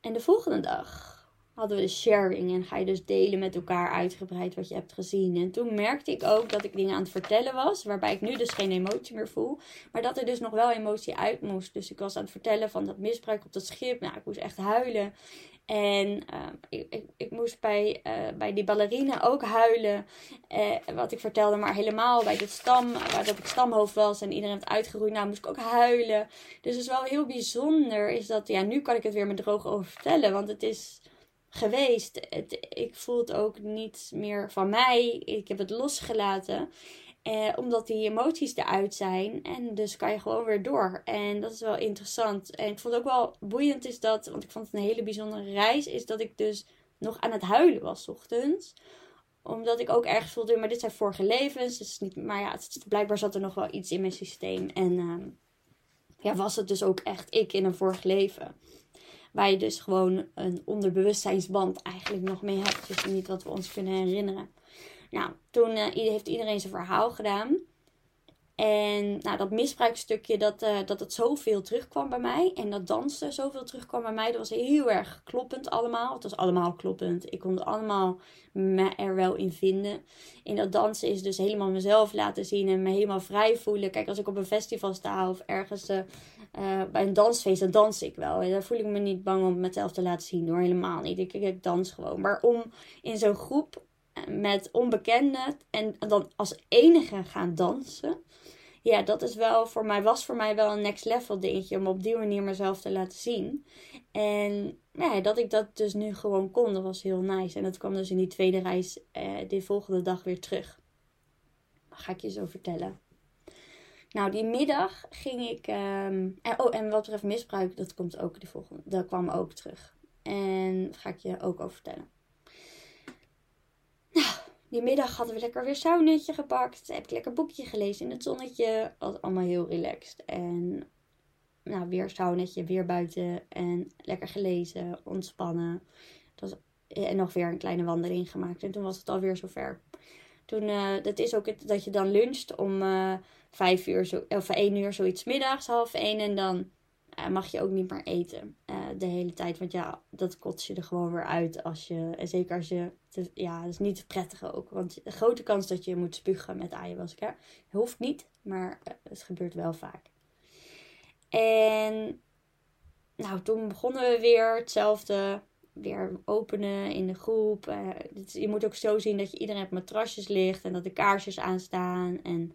En de volgende dag hadden we sharing en ga je dus delen met elkaar uitgebreid wat je hebt gezien. En toen merkte ik ook dat ik dingen aan het vertellen was, waarbij ik nu dus geen emotie meer voel, maar dat er dus nog wel emotie uit moest. Dus ik was aan het vertellen van dat misbruik op dat schip. Nou, ik moest echt huilen. En uh, ik, ik, ik, moest bij, uh, bij die ballerina ook huilen. Uh, wat ik vertelde, maar helemaal bij de stam, waar dat ik stamhoofd was en iedereen heeft uitgeroeid. Nou, moest ik ook huilen. Dus het is wel heel bijzonder. Is dat, ja, nu kan ik het weer met droog over vertellen. Want het is geweest. Het, ik voel het ook niet meer van mij. Ik heb het losgelaten. Eh, omdat die emoties eruit zijn. En dus kan je gewoon weer door. En dat is wel interessant. En ik vond het ook wel boeiend is dat, want ik vond het een hele bijzondere reis, is dat ik dus nog aan het huilen was ochtends. Omdat ik ook ergens voelde, maar dit zijn vorige levens. Dus niet, maar ja, het, blijkbaar zat er nog wel iets in mijn systeem. En uh, ja, was het dus ook echt ik in een vorig leven. Waar je dus gewoon een onderbewustzijnsband eigenlijk nog mee hebt. Dus niet wat we ons kunnen herinneren. Nou, toen uh, heeft iedereen zijn verhaal gedaan. En nou, dat misbruikstukje, dat, uh, dat het zoveel terugkwam bij mij. En dat dansen zoveel terugkwam bij mij. Dat was heel erg kloppend allemaal. Het was allemaal kloppend. Ik kon er allemaal me er wel in vinden. In dat dansen is dus helemaal mezelf laten zien en me helemaal vrij voelen. Kijk, als ik op een festival sta of ergens uh, bij een dansfeest, dan dans ik wel. En daar voel ik me niet bang om mezelf te laten zien. Door helemaal niet. Ik, ik dans gewoon. Maar om in zo'n groep met onbekenden en dan als enige gaan dansen ja, dat is wel voor mij, was voor mij wel een next level dingetje om op die manier mezelf te laten zien. En ja, dat ik dat dus nu gewoon kon, dat was heel nice. En dat kwam dus in die tweede reis eh, de volgende dag weer terug. Ga ik je zo vertellen. Nou, die middag ging ik. Um, en, oh, en wat betreft misbruik, dat komt ook de volgende. Dat kwam ook terug. En dat ga ik je ook over vertellen. Nou, die middag hadden we lekker weer saunetje gepakt. Heb ik lekker boekje gelezen in het zonnetje. Was allemaal heel relaxed. En nou, weer saunetje, weer buiten. En lekker gelezen, ontspannen. was, en nog weer een kleine wandeling gemaakt. En toen was het alweer zover. Toen, uh, dat is ook het, dat je dan luncht om uh, vijf uur, zo, of één uur zoiets middags, half één. En dan uh, mag je ook niet meer eten de hele tijd. Want ja, dat kots je er gewoon weer uit. Als je, en zeker als je, te, ja, dat is niet prettig ook. Want de grote kans dat je moet spugen met ayahuasca. Hoeft niet, maar het gebeurt wel vaak. En nou, toen begonnen we weer hetzelfde. Weer openen in de groep. Je moet ook zo zien dat je iedereen op matrasjes ligt. En dat de kaarsjes aanstaan. En,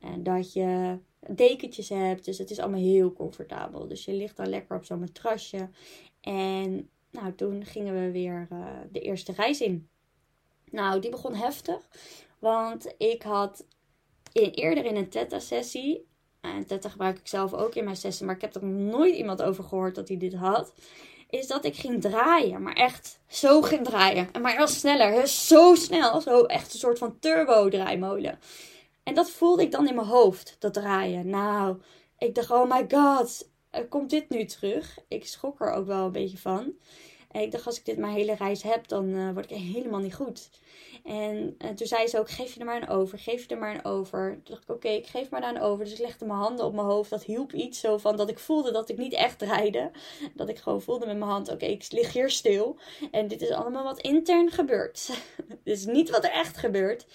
en dat je dekentjes hebt. Dus het is allemaal heel comfortabel. Dus je ligt dan lekker op zo'n matrasje. En nou, toen gingen we weer uh, de eerste reis in. Nou, die begon heftig. Want ik had in, eerder in een Theta-sessie. En Theta gebruik ik zelf ook in mijn sessie. Maar ik heb er nooit iemand over gehoord dat hij dit had. Is dat ik ging draaien. Maar echt zo ging draaien. En maar heel sneller. Zo snel. Zo echt een soort van turbo-draaimolen. En dat voelde ik dan in mijn hoofd, dat draaien. Nou, ik dacht, oh my god, komt dit nu terug? Ik schrok er ook wel een beetje van. En ik dacht, als ik dit mijn hele reis heb, dan uh, word ik helemaal niet goed. En uh, toen zei ze ook, geef je er maar een over, geef je er maar een over. Toen dacht ik, oké, ik geef maar daar een over. Dus ik legde mijn handen op mijn hoofd. Dat hielp iets zo van dat ik voelde dat ik niet echt draaide. Dat ik gewoon voelde met mijn hand, oké, ik lig hier stil. En dit is allemaal wat intern gebeurt. [laughs] dit is niet wat er echt gebeurt.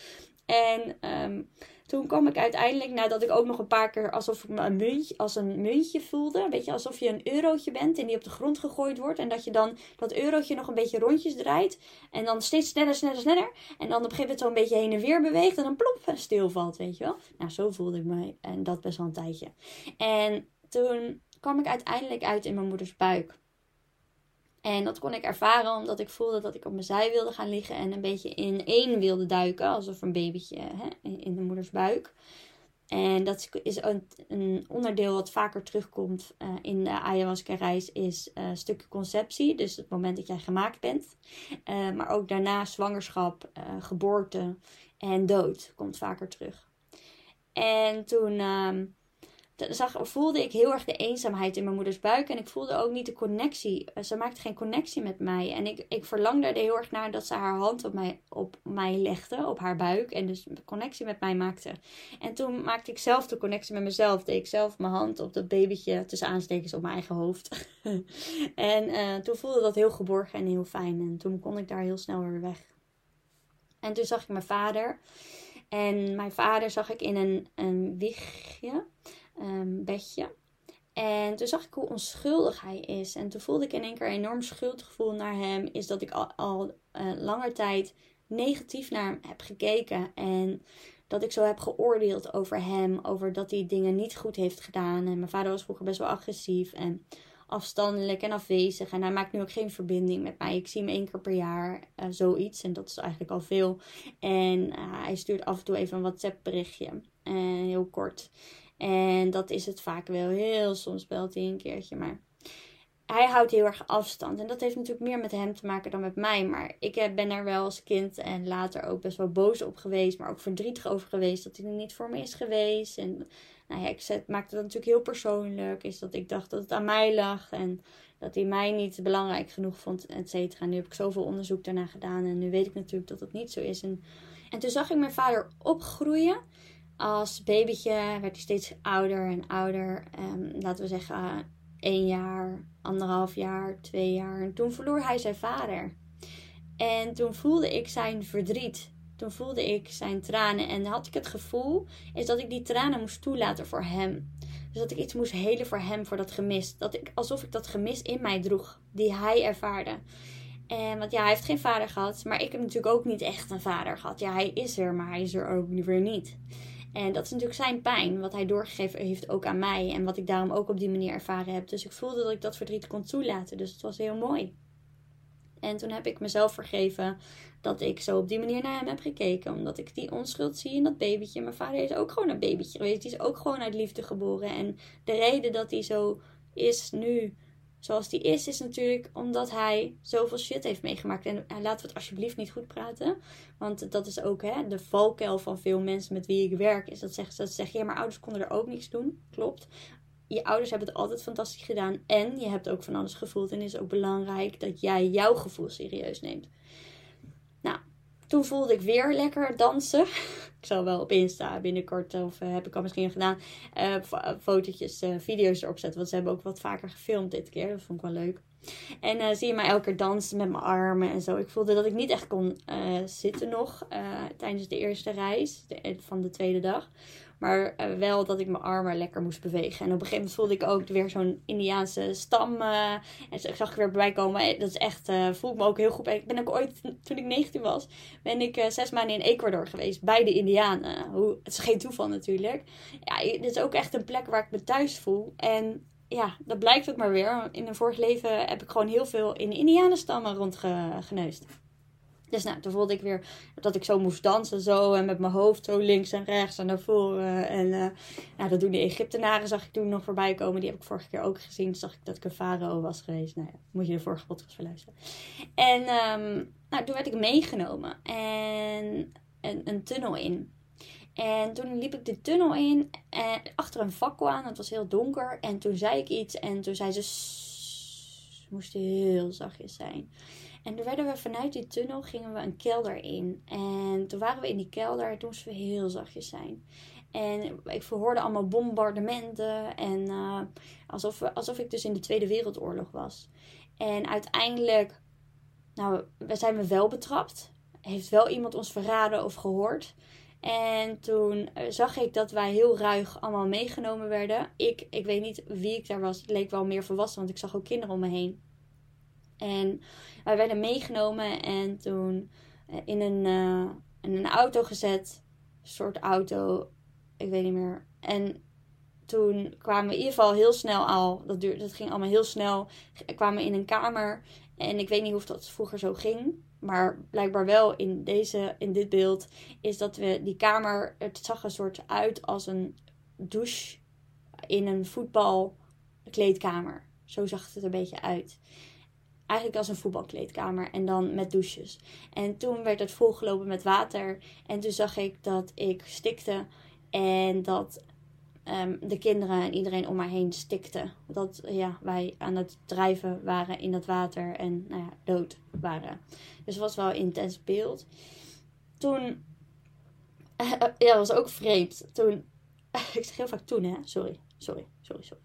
En... Um, toen kwam ik uiteindelijk, nadat ik ook nog een paar keer alsof ik me een muntje, als een muntje voelde. Weet je, alsof je een eurotje bent en die op de grond gegooid wordt. En dat je dan dat eurotje nog een beetje rondjes draait. En dan steeds sneller, sneller, sneller. En dan op een gegeven moment zo een beetje heen en weer beweegt. En dan plop, stilvalt, weet je wel. Nou, zo voelde ik me. En dat best wel een tijdje. En toen kwam ik uiteindelijk uit in mijn moeders buik. En dat kon ik ervaren omdat ik voelde dat ik op mijn zij wilde gaan liggen en een beetje in één wilde duiken, alsof een babytje hè, in de moeders buik. En dat is een, onderdeel wat vaker terugkomt uh, in de ayahuasca-reis, is uh, stukje conceptie. Dus het moment dat jij gemaakt bent. Uh, maar ook daarna zwangerschap, geboorte en dood komt vaker terug. En toen ehm, zag, voelde ik heel erg de eenzaamheid in mijn moeders buik. En ik voelde ook niet de connectie. Eh, ze maakte geen connectie met mij. En ik, ik verlangde er heel erg naar dat ze haar hand op mij, op mij legde, op haar buik. En dus connectie met mij maakte. En toen maakte ik zelf de connectie met mezelf. Deed ik zelf mijn hand op dat babytje tussen aanstekens op mijn eigen hoofd. [laughs] en uh, toen voelde dat heel geborgen en heel fijn. En toen kon ik daar heel snel weer weg. En toen zag ik mijn vader. En mijn vader zag ik in een, een wiegje um, bedje. En toen zag ik hoe onschuldig hij is. En toen voelde ik in één keer een enorm schuldgevoel naar hem. Is dat ik al, al uh, langer tijd negatief naar hem heb gekeken. En dat ik zo heb geoordeeld over hem. Over dat hij dingen niet goed heeft gedaan. En mijn vader was vroeger best wel agressief. En afstandelijk en afwezig. En hij maakt nu ook geen verbinding met mij. Ik zie hem één keer per jaar, uh, zoiets. En dat is eigenlijk al veel. En uh, hij stuurt af en toe even een WhatsApp berichtje. Uh, heel kort. En dat is het vaak wel. Heel soms belt hij een keertje. Maar hij houdt heel erg afstand. En dat heeft natuurlijk meer met hem te maken dan met mij. Maar ik ben er wel als kind en later ook best wel boos op geweest. Maar ook verdrietig over geweest dat hij er niet voor me is geweest. En nou ja, ik maakte dat natuurlijk heel persoonlijk. Is dat ik dacht dat het aan mij lag. En dat hij mij niet belangrijk genoeg vond, et cetera. Nu heb ik zoveel onderzoek daarna gedaan. En nu weet ik natuurlijk dat dat niet zo is. En, en toen zag ik mijn vader opgroeien als babytje werd hij steeds ouder en ouder. Um, laten we zeggen één jaar, anderhalf jaar, twee jaar. En toen verloor hij zijn vader. En toen voelde ik zijn verdriet. Toen voelde ik zijn tranen. En had ik het gevoel is dat ik die tranen moest toelaten voor hem. Dus dat ik iets moest helen voor hem, voor dat gemis. Dat ik, alsof ik dat gemis in mij droeg, die hij ervaarde. En want ja, hij heeft geen vader gehad. Maar ik heb natuurlijk ook niet echt een vader gehad. Ja, hij is er, maar hij is er ook weer niet. En dat is natuurlijk zijn pijn, wat hij doorgegeven heeft ook aan mij. En wat ik daarom ook op die manier ervaren heb. Dus ik voelde dat ik dat verdriet kon toelaten. Dus het was heel mooi. En toen heb ik mezelf vergeven dat ik zo op die manier naar hem heb gekeken. Omdat ik die onschuld zie in dat babytje. Mijn vader is ook gewoon een babytje geweest. Die is ook gewoon uit liefde geboren. En de reden dat hij zo is nu zoals die is, is natuurlijk omdat hij zoveel shit heeft meegemaakt. En laten we het alsjeblieft niet goed praten. Want dat is ook hè, de valkuil van veel mensen met wie ik werk. Is dat ze zeggen, dat ze zeggen ja, maar ouders konden er ook niks doen. Klopt. Je ouders hebben het altijd fantastisch gedaan. En je hebt ook van alles gevoeld. En het is ook belangrijk dat jij jouw gevoel serieus neemt. Nou, toen voelde ik weer lekker dansen. [laughs] ik zal wel op Insta binnenkort, of uh, heb ik al misschien gedaan, uh, fotootjes, uh, video's erop zetten. Want ze hebben ook wat vaker gefilmd dit keer. Dat vond ik wel leuk. En zie je mij elke keer dansen met mijn armen en zo. Ik voelde dat ik niet echt kon zitten nog tijdens de eerste reis van de tweede dag. Maar uh, wel dat ik mijn armen lekker moest bewegen. En op een gegeven moment voelde ik ook weer zo'n Indiaanse stam. Uh, en zag ik weer bij komen. Dat is echt, uh, voel ik me ook heel goed. Ik ben ook ooit, toen ik 19 was, ben ik zes maanden in Ecuador geweest. Bij de Indianen. Hoe, het is geen toeval natuurlijk. Ja, dit is ook echt een plek waar ik me thuis voel. En ja, dat blijkt ook maar weer. In een vorig leven heb ik gewoon heel veel in Indianenstammen rondgeneust. Dus nou, toen voelde ik weer dat ik zo moest dansen zo. En met mijn hoofd zo links en rechts en naar voren. En uh, nou, dat doen de Egyptenaren, zag ik toen nog voorbij komen. Die heb ik vorige keer ook gezien. Toen zag ik dat ik een farao was geweest. Nou ja, moet je de vorige podcast verluisteren. En um, nou, toen werd ik meegenomen. En een, een tunnel in. En toen liep ik de tunnel in. En achter een fakkel aan. Het was heel donker. En toen zei ik iets. En toen zei ze... Moest heel zachtjes zijn. En toen werden we vanuit die tunnel gingen we een kelder in. En toen waren we in die kelder en toen moesten we heel zachtjes zijn. En ik verhoorde allemaal bombardementen. En uh, alsof, alsof ik dus in de Tweede Wereldoorlog was. En uiteindelijk, nou, we zijn we wel betrapt. Heeft wel iemand ons verraden of gehoord. En toen eh, zag ik dat wij heel ruig allemaal meegenomen werden. Ik, ik weet niet wie ik daar was. Het leek wel meer volwassen, want ik zag ook kinderen om me heen. En wij werden meegenomen en toen eh, in een, uh, in een auto gezet. Een soort auto, ik weet niet meer. En toen kwamen we in ieder geval heel snel al, dat, duurde, dat ging allemaal heel snel, kwamen we in een kamer. En ik weet niet of dat vroeger zo ging. Maar blijkbaar wel in, deze, in dit beeld is dat we die kamer, het zag een soort uit als een douche in een voetbalkleedkamer. Zo zag het er een beetje uit eigenlijk als een voetbalkleedkamer en dan met douches. En toen werd het volgelopen met water en toen zag ik dat ik stikte en dat um, de kinderen en iedereen om mij heen stikte. Dat ja, wij aan het drijven waren in dat water en nou ja, dood waren. Dus het was wel een intens beeld. Toen, uh, [laughs] ja, dat was ook vreemd. Toen, [laughs] ik zeg heel vaak toen hè, sorry, sorry, sorry, sorry.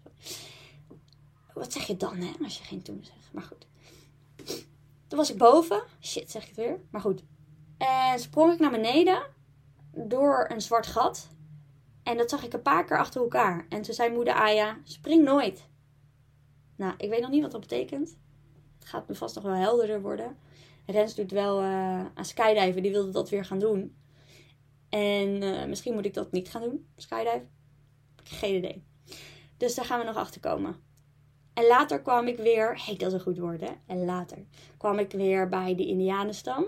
Wat zeg je dan hè, als je geen toen zegt? Maar goed. Toen was ik boven. Shit, zeg ik het weer. Maar goed. En sprong ik naar beneden. Door een zwart gat. En dat zag ik een paar keer achter elkaar. En toen zei moeder Aya: Spring nooit. Nou, ik weet nog niet wat dat betekent. Het gaat me vast nog wel helderder worden. Rens doet wel uh, aan skydiven. Die wilde dat weer gaan doen. En uh, misschien moet ik dat niet gaan doen. Skydive. Geen idee. Dus daar gaan we nog achter komen. En later kwam ik weer, hey, dat is een goed woord hè. En later kwam ik weer bij de Indianenstam.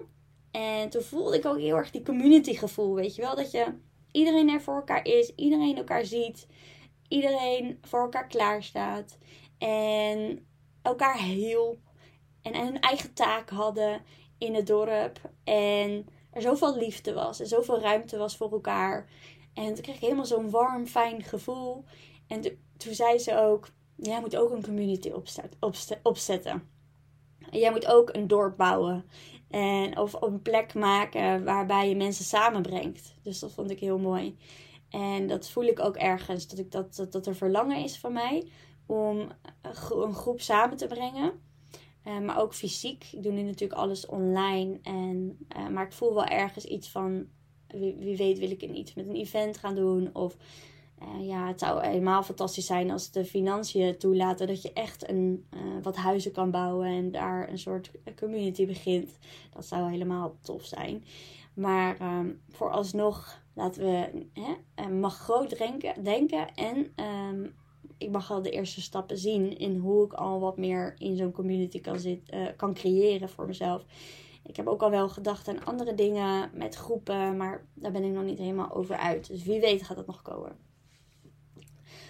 En toen voelde ik ook heel erg die community gevoel, weet je wel. Dat je iedereen er voor elkaar is, iedereen elkaar ziet, iedereen voor elkaar klaar staat. En elkaar hielp. En hun eigen taak hadden in het dorp. En er zoveel liefde was en zoveel ruimte was voor elkaar. En toen kreeg ik helemaal zo'n warm, fijn gevoel. En toen zei ze ook jij moet ook een community opzetten. Jij moet ook een dorp bouwen. En, of, een plek maken waarbij je mensen samenbrengt. Dus dat vond ik heel mooi. En dat voel ik ook ergens, dat, ik dat, dat, er verlangen is van mij om een groep samen te brengen. Uh, maar ook fysiek. Ik doe nu natuurlijk alles online. En, uh, maar ik voel wel ergens iets van, wie, wie, weet wil ik een, iets met een event gaan doen. Of uh, ja, het zou helemaal fantastisch zijn als de financiën toelaten dat je echt een, wat huizen kan bouwen en daar een soort community begint. Dat zou helemaal tof zijn. Maar um, vooralsnog laten we hè, mag groot denken, denken en um, ik mag al de eerste stappen zien in hoe ik al wat meer in zo'n community kan, zit, kan creëren voor mezelf. Ik heb ook al wel gedacht aan andere dingen met groepen, maar daar ben ik nog niet helemaal over uit. Dus wie weet gaat dat nog komen.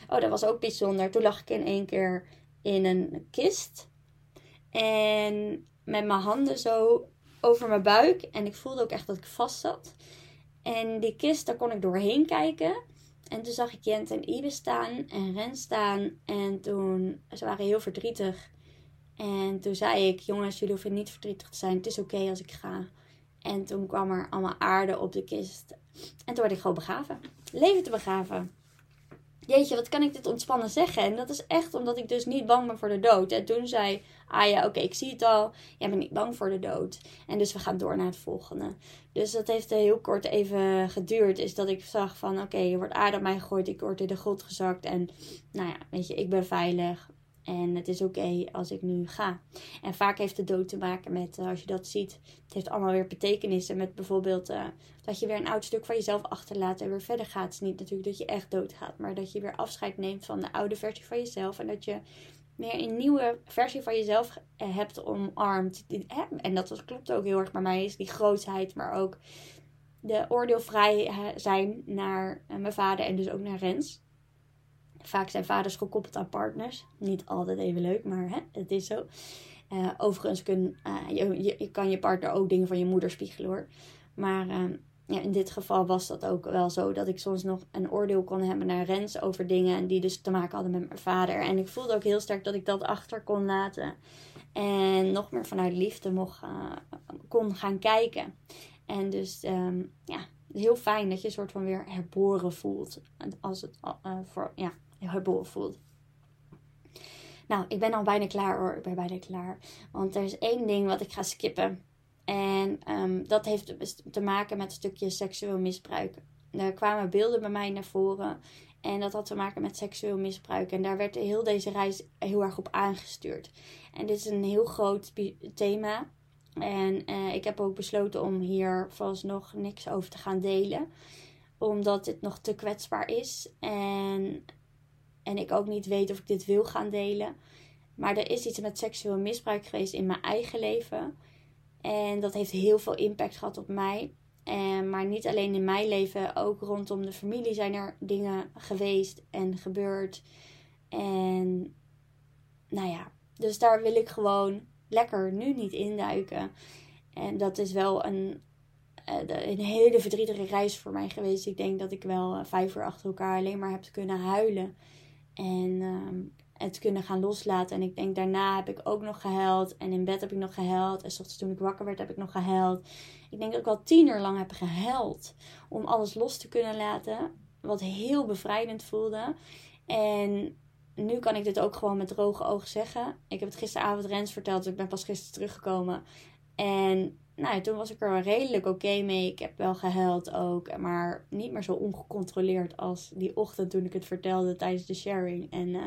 Oh, dat was ook bijzonder. Toen lag ik in één keer in een kist. En met mijn handen zo over mijn buik. En ik voelde ook echt dat ik vast zat. En die kist, daar kon ik doorheen kijken. En toen zag ik Jent en Ibe staan en Ren staan. En toen, ze waren heel verdrietig. En toen zei ik, jongens, jullie hoeven niet verdrietig te zijn. Het is oké als ik ga. En toen kwam er allemaal aarde op de kist. En toen werd ik gewoon begraven. Leven te begraven. Jeetje, wat kan ik dit ontspannen zeggen? En dat is echt omdat ik dus niet bang ben voor de dood. En toen zei ah ja, oké, ik zie het al. Jij bent niet bang voor de dood. En dus we gaan door naar het volgende. Dus dat heeft heel kort even geduurd. Is dat ik zag van, oké, je wordt aarde op mij gegooid. Ik word in de grot gezakt. En nou ja, weet je, ik ben veilig. En het is oké als ik nu ga. En vaak heeft de dood te maken met, uh, als je dat ziet, het heeft allemaal weer betekenissen. Met bijvoorbeeld uh, dat je weer een oud stuk van jezelf achterlaat en weer verder gaat. Het is niet natuurlijk dat je echt doodgaat, maar dat je weer afscheid neemt van de oude versie van jezelf. En dat je meer een nieuwe versie van jezelf eh, hebt omarmd. En dat klopt ook heel erg bij mij, is die grootheid, maar ook de oordeelvrij zijn naar mijn vader en dus ook naar Rens. Vaak zijn vaders gekoppeld aan partners. Niet altijd even leuk, maar hè, het is zo. Uh, overigens kun, uh, je, je, kan je partner ook dingen van je moeder spiegelen hoor. Maar uh, ja, in dit geval was dat ook wel zo dat ik soms nog een oordeel kon hebben naar Rens over dingen die dus te maken hadden met mijn vader. En ik voelde ook heel sterk dat ik dat achter kon laten. En nog meer vanuit liefde mocht, kon gaan kijken. En dus um, ja, heel fijn dat je een soort van weer herboren voelt. Als het voor, ja, herboren voelt. Nou, ik ben al bijna klaar hoor. Ik ben bijna klaar. Want er is één ding wat ik ga skippen. En um, dat heeft te maken met een stukje seksueel misbruik. Er kwamen beelden bij mij naar voren. En dat had te maken met seksueel misbruik. En daar werd heel deze reis heel erg op aangestuurd. En dit is een heel groot thema. En uh, ik heb ook besloten om hier vooralsnog niks over te gaan delen. Omdat het nog te kwetsbaar is. En en ik ook niet weet of ik dit wil gaan delen. Maar er is iets met seksueel misbruik geweest in mijn eigen leven. En dat heeft heel veel impact gehad op mij. En, maar niet alleen in mijn leven, ook rondom de familie zijn er dingen geweest en gebeurd. En nou ja, dus daar wil ik gewoon lekker nu niet induiken. En dat is wel een, eh, een hele verdrietige reis voor mij geweest. Ik denk dat ik wel eh, vijf uur achter elkaar alleen maar heb kunnen huilen. En um, het kunnen gaan loslaten. En ik denk daarna heb ik ook nog gehuild. En in bed heb ik nog gehuild. En s toen ik wakker werd heb ik nog gehuild. Ik denk dat ik al tien uur lang heb gehuild. Om alles los te kunnen laten. Wat heel bevrijdend voelde. En nu kan ik dit ook gewoon met droge ogen zeggen. Ik heb het gisteravond Rens verteld. Dus ik ben pas gisteren teruggekomen. En nou, toen was ik er redelijk oké mee. Ik heb wel gehuild ook, maar niet meer zo ongecontroleerd als die ochtend toen ik het vertelde tijdens de sharing. En, uh,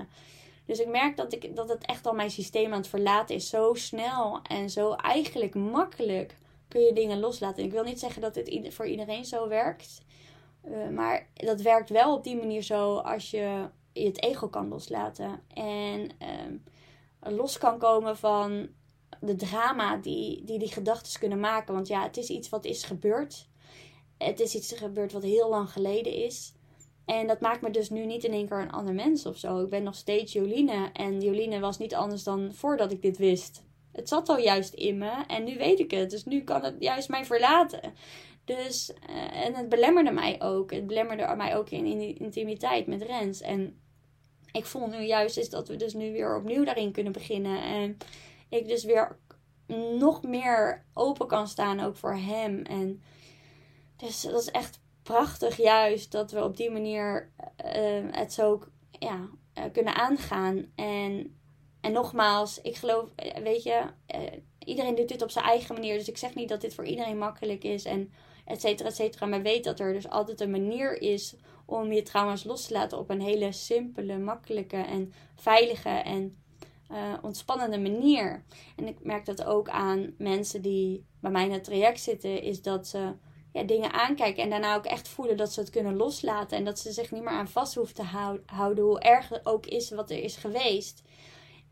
dus ik merk dat, ik, dat het echt al mijn systeem aan het verlaten is. Zo snel en zo eigenlijk makkelijk kun je dingen loslaten. Ik wil niet zeggen dat dit voor iedereen zo werkt. Uh, maar dat werkt wel op die manier zo als je het ego kan loslaten. En uh, los kan komen van de drama die, die die gedachten kunnen maken. Want ja, het is iets wat is gebeurd. Het is iets gebeurd wat heel lang geleden is. En dat maakt me dus nu niet in één keer een ander mens of zo. Ik ben nog steeds Joline. En Joline was niet anders dan voordat ik dit wist. Het zat al juist in me. En nu weet ik het. Dus nu kan het juist mij verlaten. Dus, uh, en het belemmerde mij ook. Het belemmerde mij ook in, in intimiteit met Rens. En ik voel nu juist is dat we dus nu weer opnieuw daarin kunnen beginnen. En ik dus weer nog meer open kan staan ook voor hem. En dus dat is echt prachtig juist dat we op die manier uh, het zo ja, uh, kunnen aangaan. En, en nogmaals, ik geloof, weet je, iedereen doet dit op zijn eigen manier. Dus ik zeg niet dat dit voor iedereen makkelijk is en et cetera, et cetera. Maar weet dat er dus altijd een manier is om je trauma's los te laten op een hele simpele, makkelijke en veilige en uh, ontspannende manier. En ik merk dat ook aan mensen die bij mij in het traject zitten, is dat ze ja, dingen aankijken en daarna ook echt voelen dat ze het kunnen loslaten en dat ze zich niet meer aan vast hoeven te houden, hoe erg het ook is wat er is geweest.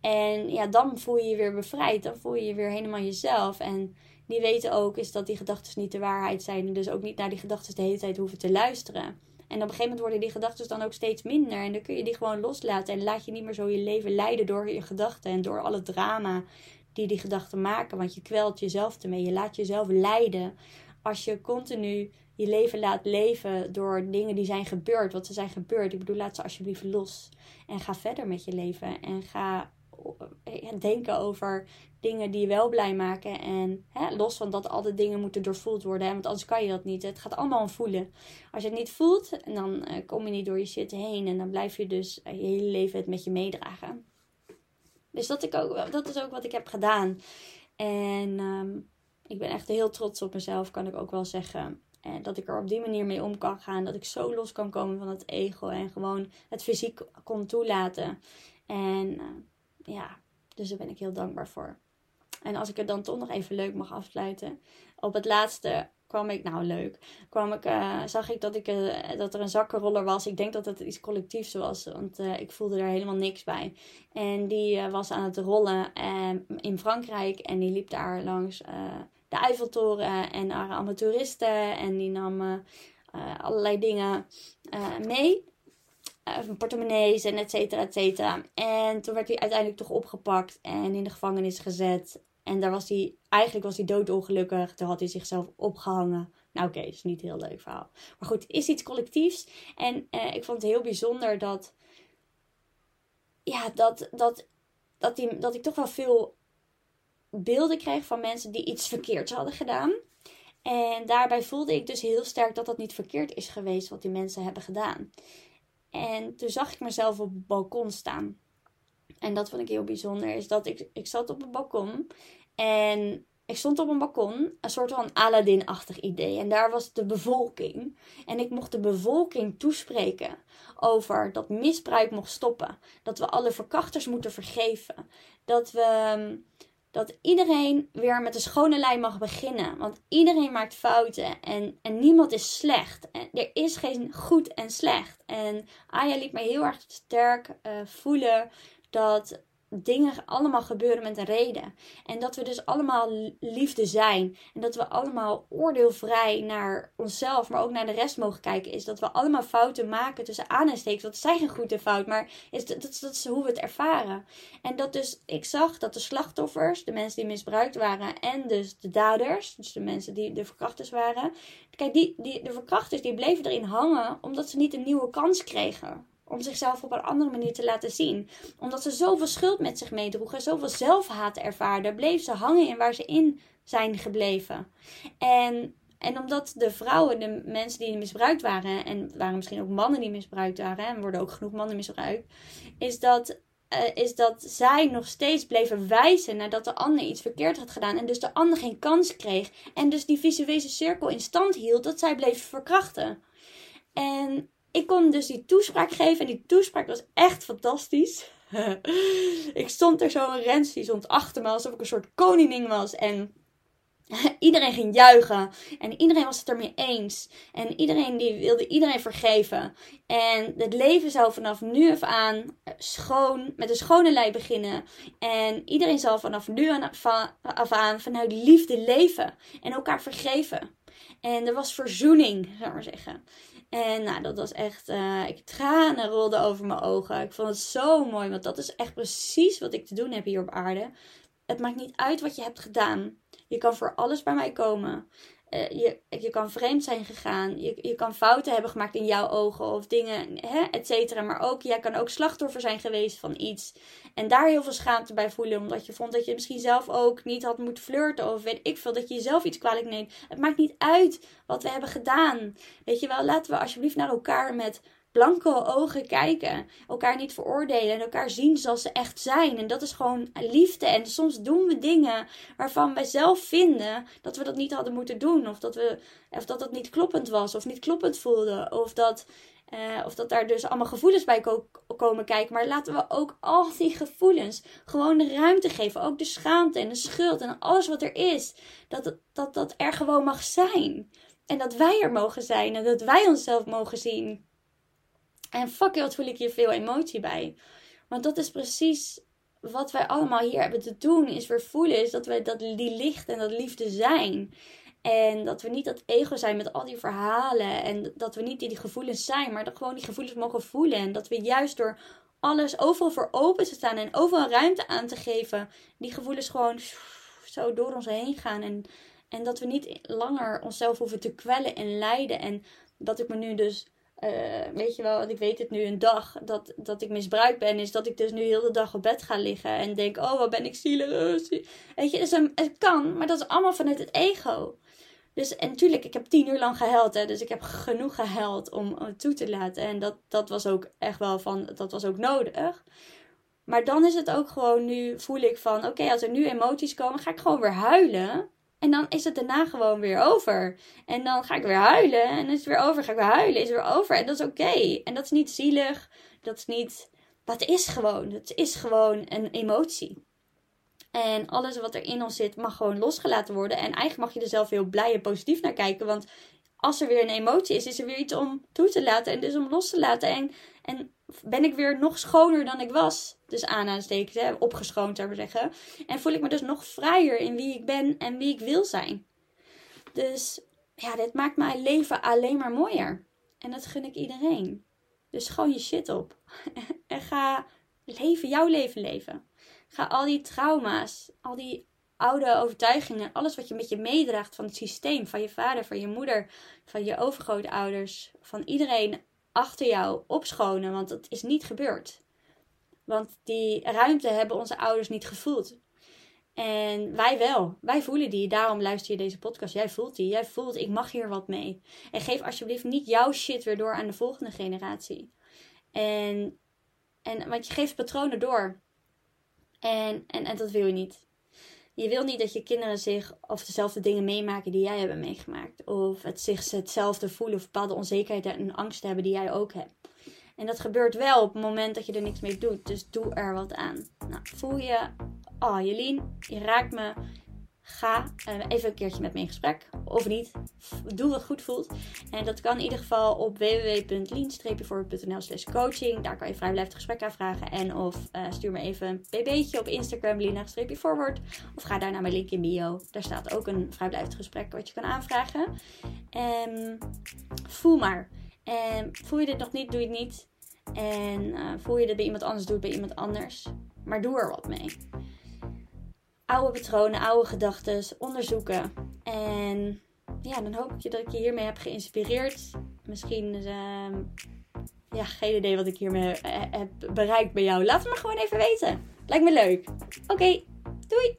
En ja, dan voel je je weer bevrijd, dan voel je je weer helemaal jezelf. En die weten ook is dat die gedachten niet de waarheid zijn en dus ook niet naar die gedachten de hele tijd hoeven te luisteren. En op een gegeven moment worden die gedachten dan ook steeds minder. En dan kun je die gewoon loslaten. En laat je niet meer zo je leven leiden door je gedachten. En door alle drama die die gedachten maken. Want je kwelt jezelf ermee. Je laat jezelf leiden. Als je continu je leven laat leven door dingen die zijn gebeurd. Wat er zijn gebeurd. Ik bedoel, laat ze alsjeblieft los. En ga verder met je leven. En ga eh, denken over dingen die je wel blij maken. En hè, los van dat al die dingen moeten doorvoeld worden. Hè, want anders kan je dat niet. Het gaat allemaal om voelen. Als je het niet voelt, dan uh, kom je niet door je shit heen. En dan blijf je dus uh, je hele leven het met je meedragen. Dus dat, ik ook, dat is ook wat ik heb gedaan. En um, ik ben echt heel trots op mezelf, kan ik ook wel zeggen. En dat ik er op die manier mee om kan gaan. Dat ik zo los kan komen van het ego. En gewoon het fysiek kon toelaten. En ja, dus daar ben ik heel dankbaar voor. En als ik het dan toch nog even leuk mag afsluiten. Op het laatste kwam ik, nou leuk, kwam ik, uh, zag ik dat, ik uh, dat er een zakkenroller was. Ik denk dat het iets collectiefs was, want uh, ik voelde daar helemaal niks bij. En die was aan het rollen in Frankrijk en die liep daar langs de Eiffeltoren en waren allemaal toeristen en die nam allerlei dingen mee. Portemonnees en et cetera, et cetera. En toen werd hij uiteindelijk toch opgepakt en in de gevangenis gezet. En daar was hij, eigenlijk was hij doodongelukkig. Toen had hij zichzelf opgehangen. Nou oké, is niet een heel leuk verhaal. Maar goed, is iets collectiefs. En eh, ik vond het heel bijzonder dat, ja, dat, dat, dat, die, dat ik toch wel veel beelden kreeg van mensen die iets verkeerds hadden gedaan. En daarbij voelde ik dus heel sterk dat dat niet verkeerd is geweest wat die mensen hebben gedaan. En toen zag ik mezelf op het balkon staan. En dat vond ik heel bijzonder. Is dat ik, ik zat op een balkon. En ik stond op een balkon. Een soort van Aladdin-achtig idee. En daar was de bevolking. En ik mocht de bevolking toespreken. Over dat misbruik mocht stoppen. Dat we alle verkrachters moeten vergeven. Dat we dat iedereen weer met een schone lijn mag beginnen. Want iedereen maakt fouten en, en niemand is slecht. En er is geen goed en slecht. En Aya liet mij heel erg sterk uh, voelen dat dingen allemaal gebeuren met een reden. En dat we dus allemaal liefde zijn. En dat we allemaal oordeelvrij naar onszelf, maar ook naar de rest mogen kijken. Is dat we allemaal fouten maken tussen aanhalingstekens. Dat zijn geen goed en fout, maar is dat, dat, dat, is hoe we het ervaren. En dat dus, ik zag dat de slachtoffers, de mensen die misbruikt waren, en dus de daders, dus de mensen die de verkrachters waren. Kijk, die, die, de verkrachters die bleven erin hangen omdat ze niet een nieuwe kans kregen om zichzelf op een andere manier te laten zien. Omdat ze zoveel schuld met zich meedroegen, zoveel zelfhaat ervaarden, bleef ze hangen in waar ze in zijn gebleven. En, en omdat de vrouwen, de mensen die misbruikt waren, en waren misschien ook mannen die misbruikt waren, en worden ook genoeg mannen misbruikt, is dat uh, is dat zij nog steeds bleven wijzen nadat de ander iets verkeerd had gedaan. En dus de ander geen kans kreeg. En dus die visuele cirkel in stand hield dat zij bleef verkrachten. En ik kon dus die toespraak geven. En die toespraak was echt fantastisch. [laughs] ik stond er zo, een Rens die stond achter me alsof ik een soort koningin was. En [laughs] iedereen ging juichen. En iedereen was het ermee eens. En iedereen die wilde iedereen vergeven. En het leven zou vanaf nu af aan schoon, met een schone lei beginnen. En iedereen zal vanaf nu af aan vanuit liefde leven. En elkaar vergeven. En er was verzoening, zou ik maar zeggen. En nou, dat was echt, uh, ik tranen rolden over mijn ogen. Ik vond het zo mooi, want dat is echt precies wat ik te doen heb hier op aarde. Het maakt niet uit wat je hebt gedaan. Je kan voor alles bij mij komen. Eh, je, je kan vreemd zijn gegaan. Je, je kan fouten hebben gemaakt in jouw ogen of dingen, et cetera. Maar ook, jij kan ook slachtoffer zijn geweest van iets. En daar heel veel schaamte bij voelen. Omdat je vond dat je misschien zelf ook niet had moeten flirten. Of weet ik veel, dat je jezelf iets kwalijk neemt. Het maakt niet uit wat we hebben gedaan. Weet je wel, laten we alsjeblieft naar elkaar met blanke ogen kijken. Elkaar niet veroordelen en elkaar zien zoals ze echt zijn. En dat is gewoon liefde. En soms doen we dingen waarvan wij zelf vinden dat we dat niet hadden moeten doen. Of dat, we, of dat het niet kloppend was. Of niet kloppend voelde. Of dat, uh, of dat daar dus allemaal gevoelens bij komen kijken. Maar laten we ook al die gevoelens gewoon de ruimte geven. Ook de schaamte en de schuld en alles wat er is. Dat dat, dat er gewoon mag zijn. En dat wij er mogen zijn. En dat wij onszelf mogen zien. En fuck wat voel ik hier veel emotie bij. Want dat is precies wat wij allemaal hier hebben te doen. Is weer voelen is dat we dat die licht en dat liefde zijn. En dat we niet dat ego zijn met al die verhalen. En dat we niet die, die gevoelens zijn. Maar dat gewoon die gevoelens mogen voelen. En dat we juist door alles overal voor open te staan. En overal ruimte aan te geven. Die gevoelens gewoon zo door ons heen gaan. En, en dat we niet langer onszelf hoeven te kwellen en lijden. En dat ik me nu dus uh, weet je wel, want ik weet het nu een dag dat, dat ik misbruikt ben, is dat ik dus nu heel de dag op bed ga liggen en denk, oh wat ben ik zielig. Weet je, het kan, maar dat is allemaal vanuit het ego. Dus en natuurlijk, ik heb tien uur lang gehuild, hè, dus ik heb genoeg gehuild om het toe te laten. En dat, dat was ook echt wel van, dat was ook nodig. Maar dan is het ook gewoon, nu voel ik van, oké, als er nu emoties komen, ga ik gewoon weer huilen. En dan is het daarna gewoon weer over. En dan ga ik weer huilen. En is het weer over. Ga ik weer huilen. Is het weer over. En dat is oké. En dat is niet zielig. Dat is niet. Dat is gewoon. Het is gewoon een emotie. En alles wat er in ons zit mag gewoon losgelaten worden. En eigenlijk mag je er zelf heel blij en positief naar kijken. Want als er weer een emotie is, is er weer iets om toe te laten. En dus om los te laten. En, en ben ik weer nog schoner dan ik was. Dus aanhalingstekens, hè, opgeschoond zou ik zeggen. En voel ik me dus nog vrijer in wie ik ben en wie ik wil zijn. Dus ja, dit maakt mijn leven alleen maar mooier. En dat gun ik iedereen. Dus gewoon je shit op. [laughs] en ga leven, jouw leven leven. Ga al die trauma's, al die oude overtuigingen, alles wat je met je meedraagt van het systeem, van je vader, van je moeder, van je overgrootouders, van iedereen achter jou opschonen, want het is niet gebeurd. Want die ruimte hebben onze ouders niet gevoeld. En wij wel. Wij voelen die. Daarom luister je deze podcast. Jij voelt die. Jij voelt, ik mag hier wat mee. En geef alsjeblieft niet jouw shit weer door aan de volgende generatie. En, en want je geeft patronen door. En, en, en dat wil je niet. Je wil niet dat je kinderen zich of dezelfde dingen meemaken die jij hebt meegemaakt. Of het zich hetzelfde voelen of bepaalde onzekerheid en angst hebben die jij ook hebt. En dat gebeurt wel op het moment dat je er niks mee doet. Dus doe er wat aan. Nou, voel je, oh Jelien, je raakt me. Ga uh, even een keertje met me in gesprek. Of niet. Doe wat goed voelt. En dat kan in ieder geval op www.lean-forward.nl slash coaching. Daar kan je vrijblijvend gesprek aanvragen. En of uh, stuur me even een bb'tje op Instagram, lean-forward. Of ga daar naar mijn link in bio. Daar staat ook een vrijblijvend gesprek wat je kan aanvragen. En voel maar. En voel je dit nog niet, doe je het niet. En uh, voel je dit bij iemand anders, doe het bij iemand anders. Maar doe er wat mee. Oude patronen, oude gedachten, onderzoeken. En ja, dan hoop ik dat ik je hiermee heb geïnspireerd. Misschien is, uh, ja, geen idee wat ik hiermee heb bereikt bij jou. Laat het me gewoon even weten. Lijkt me leuk. Oké, doei!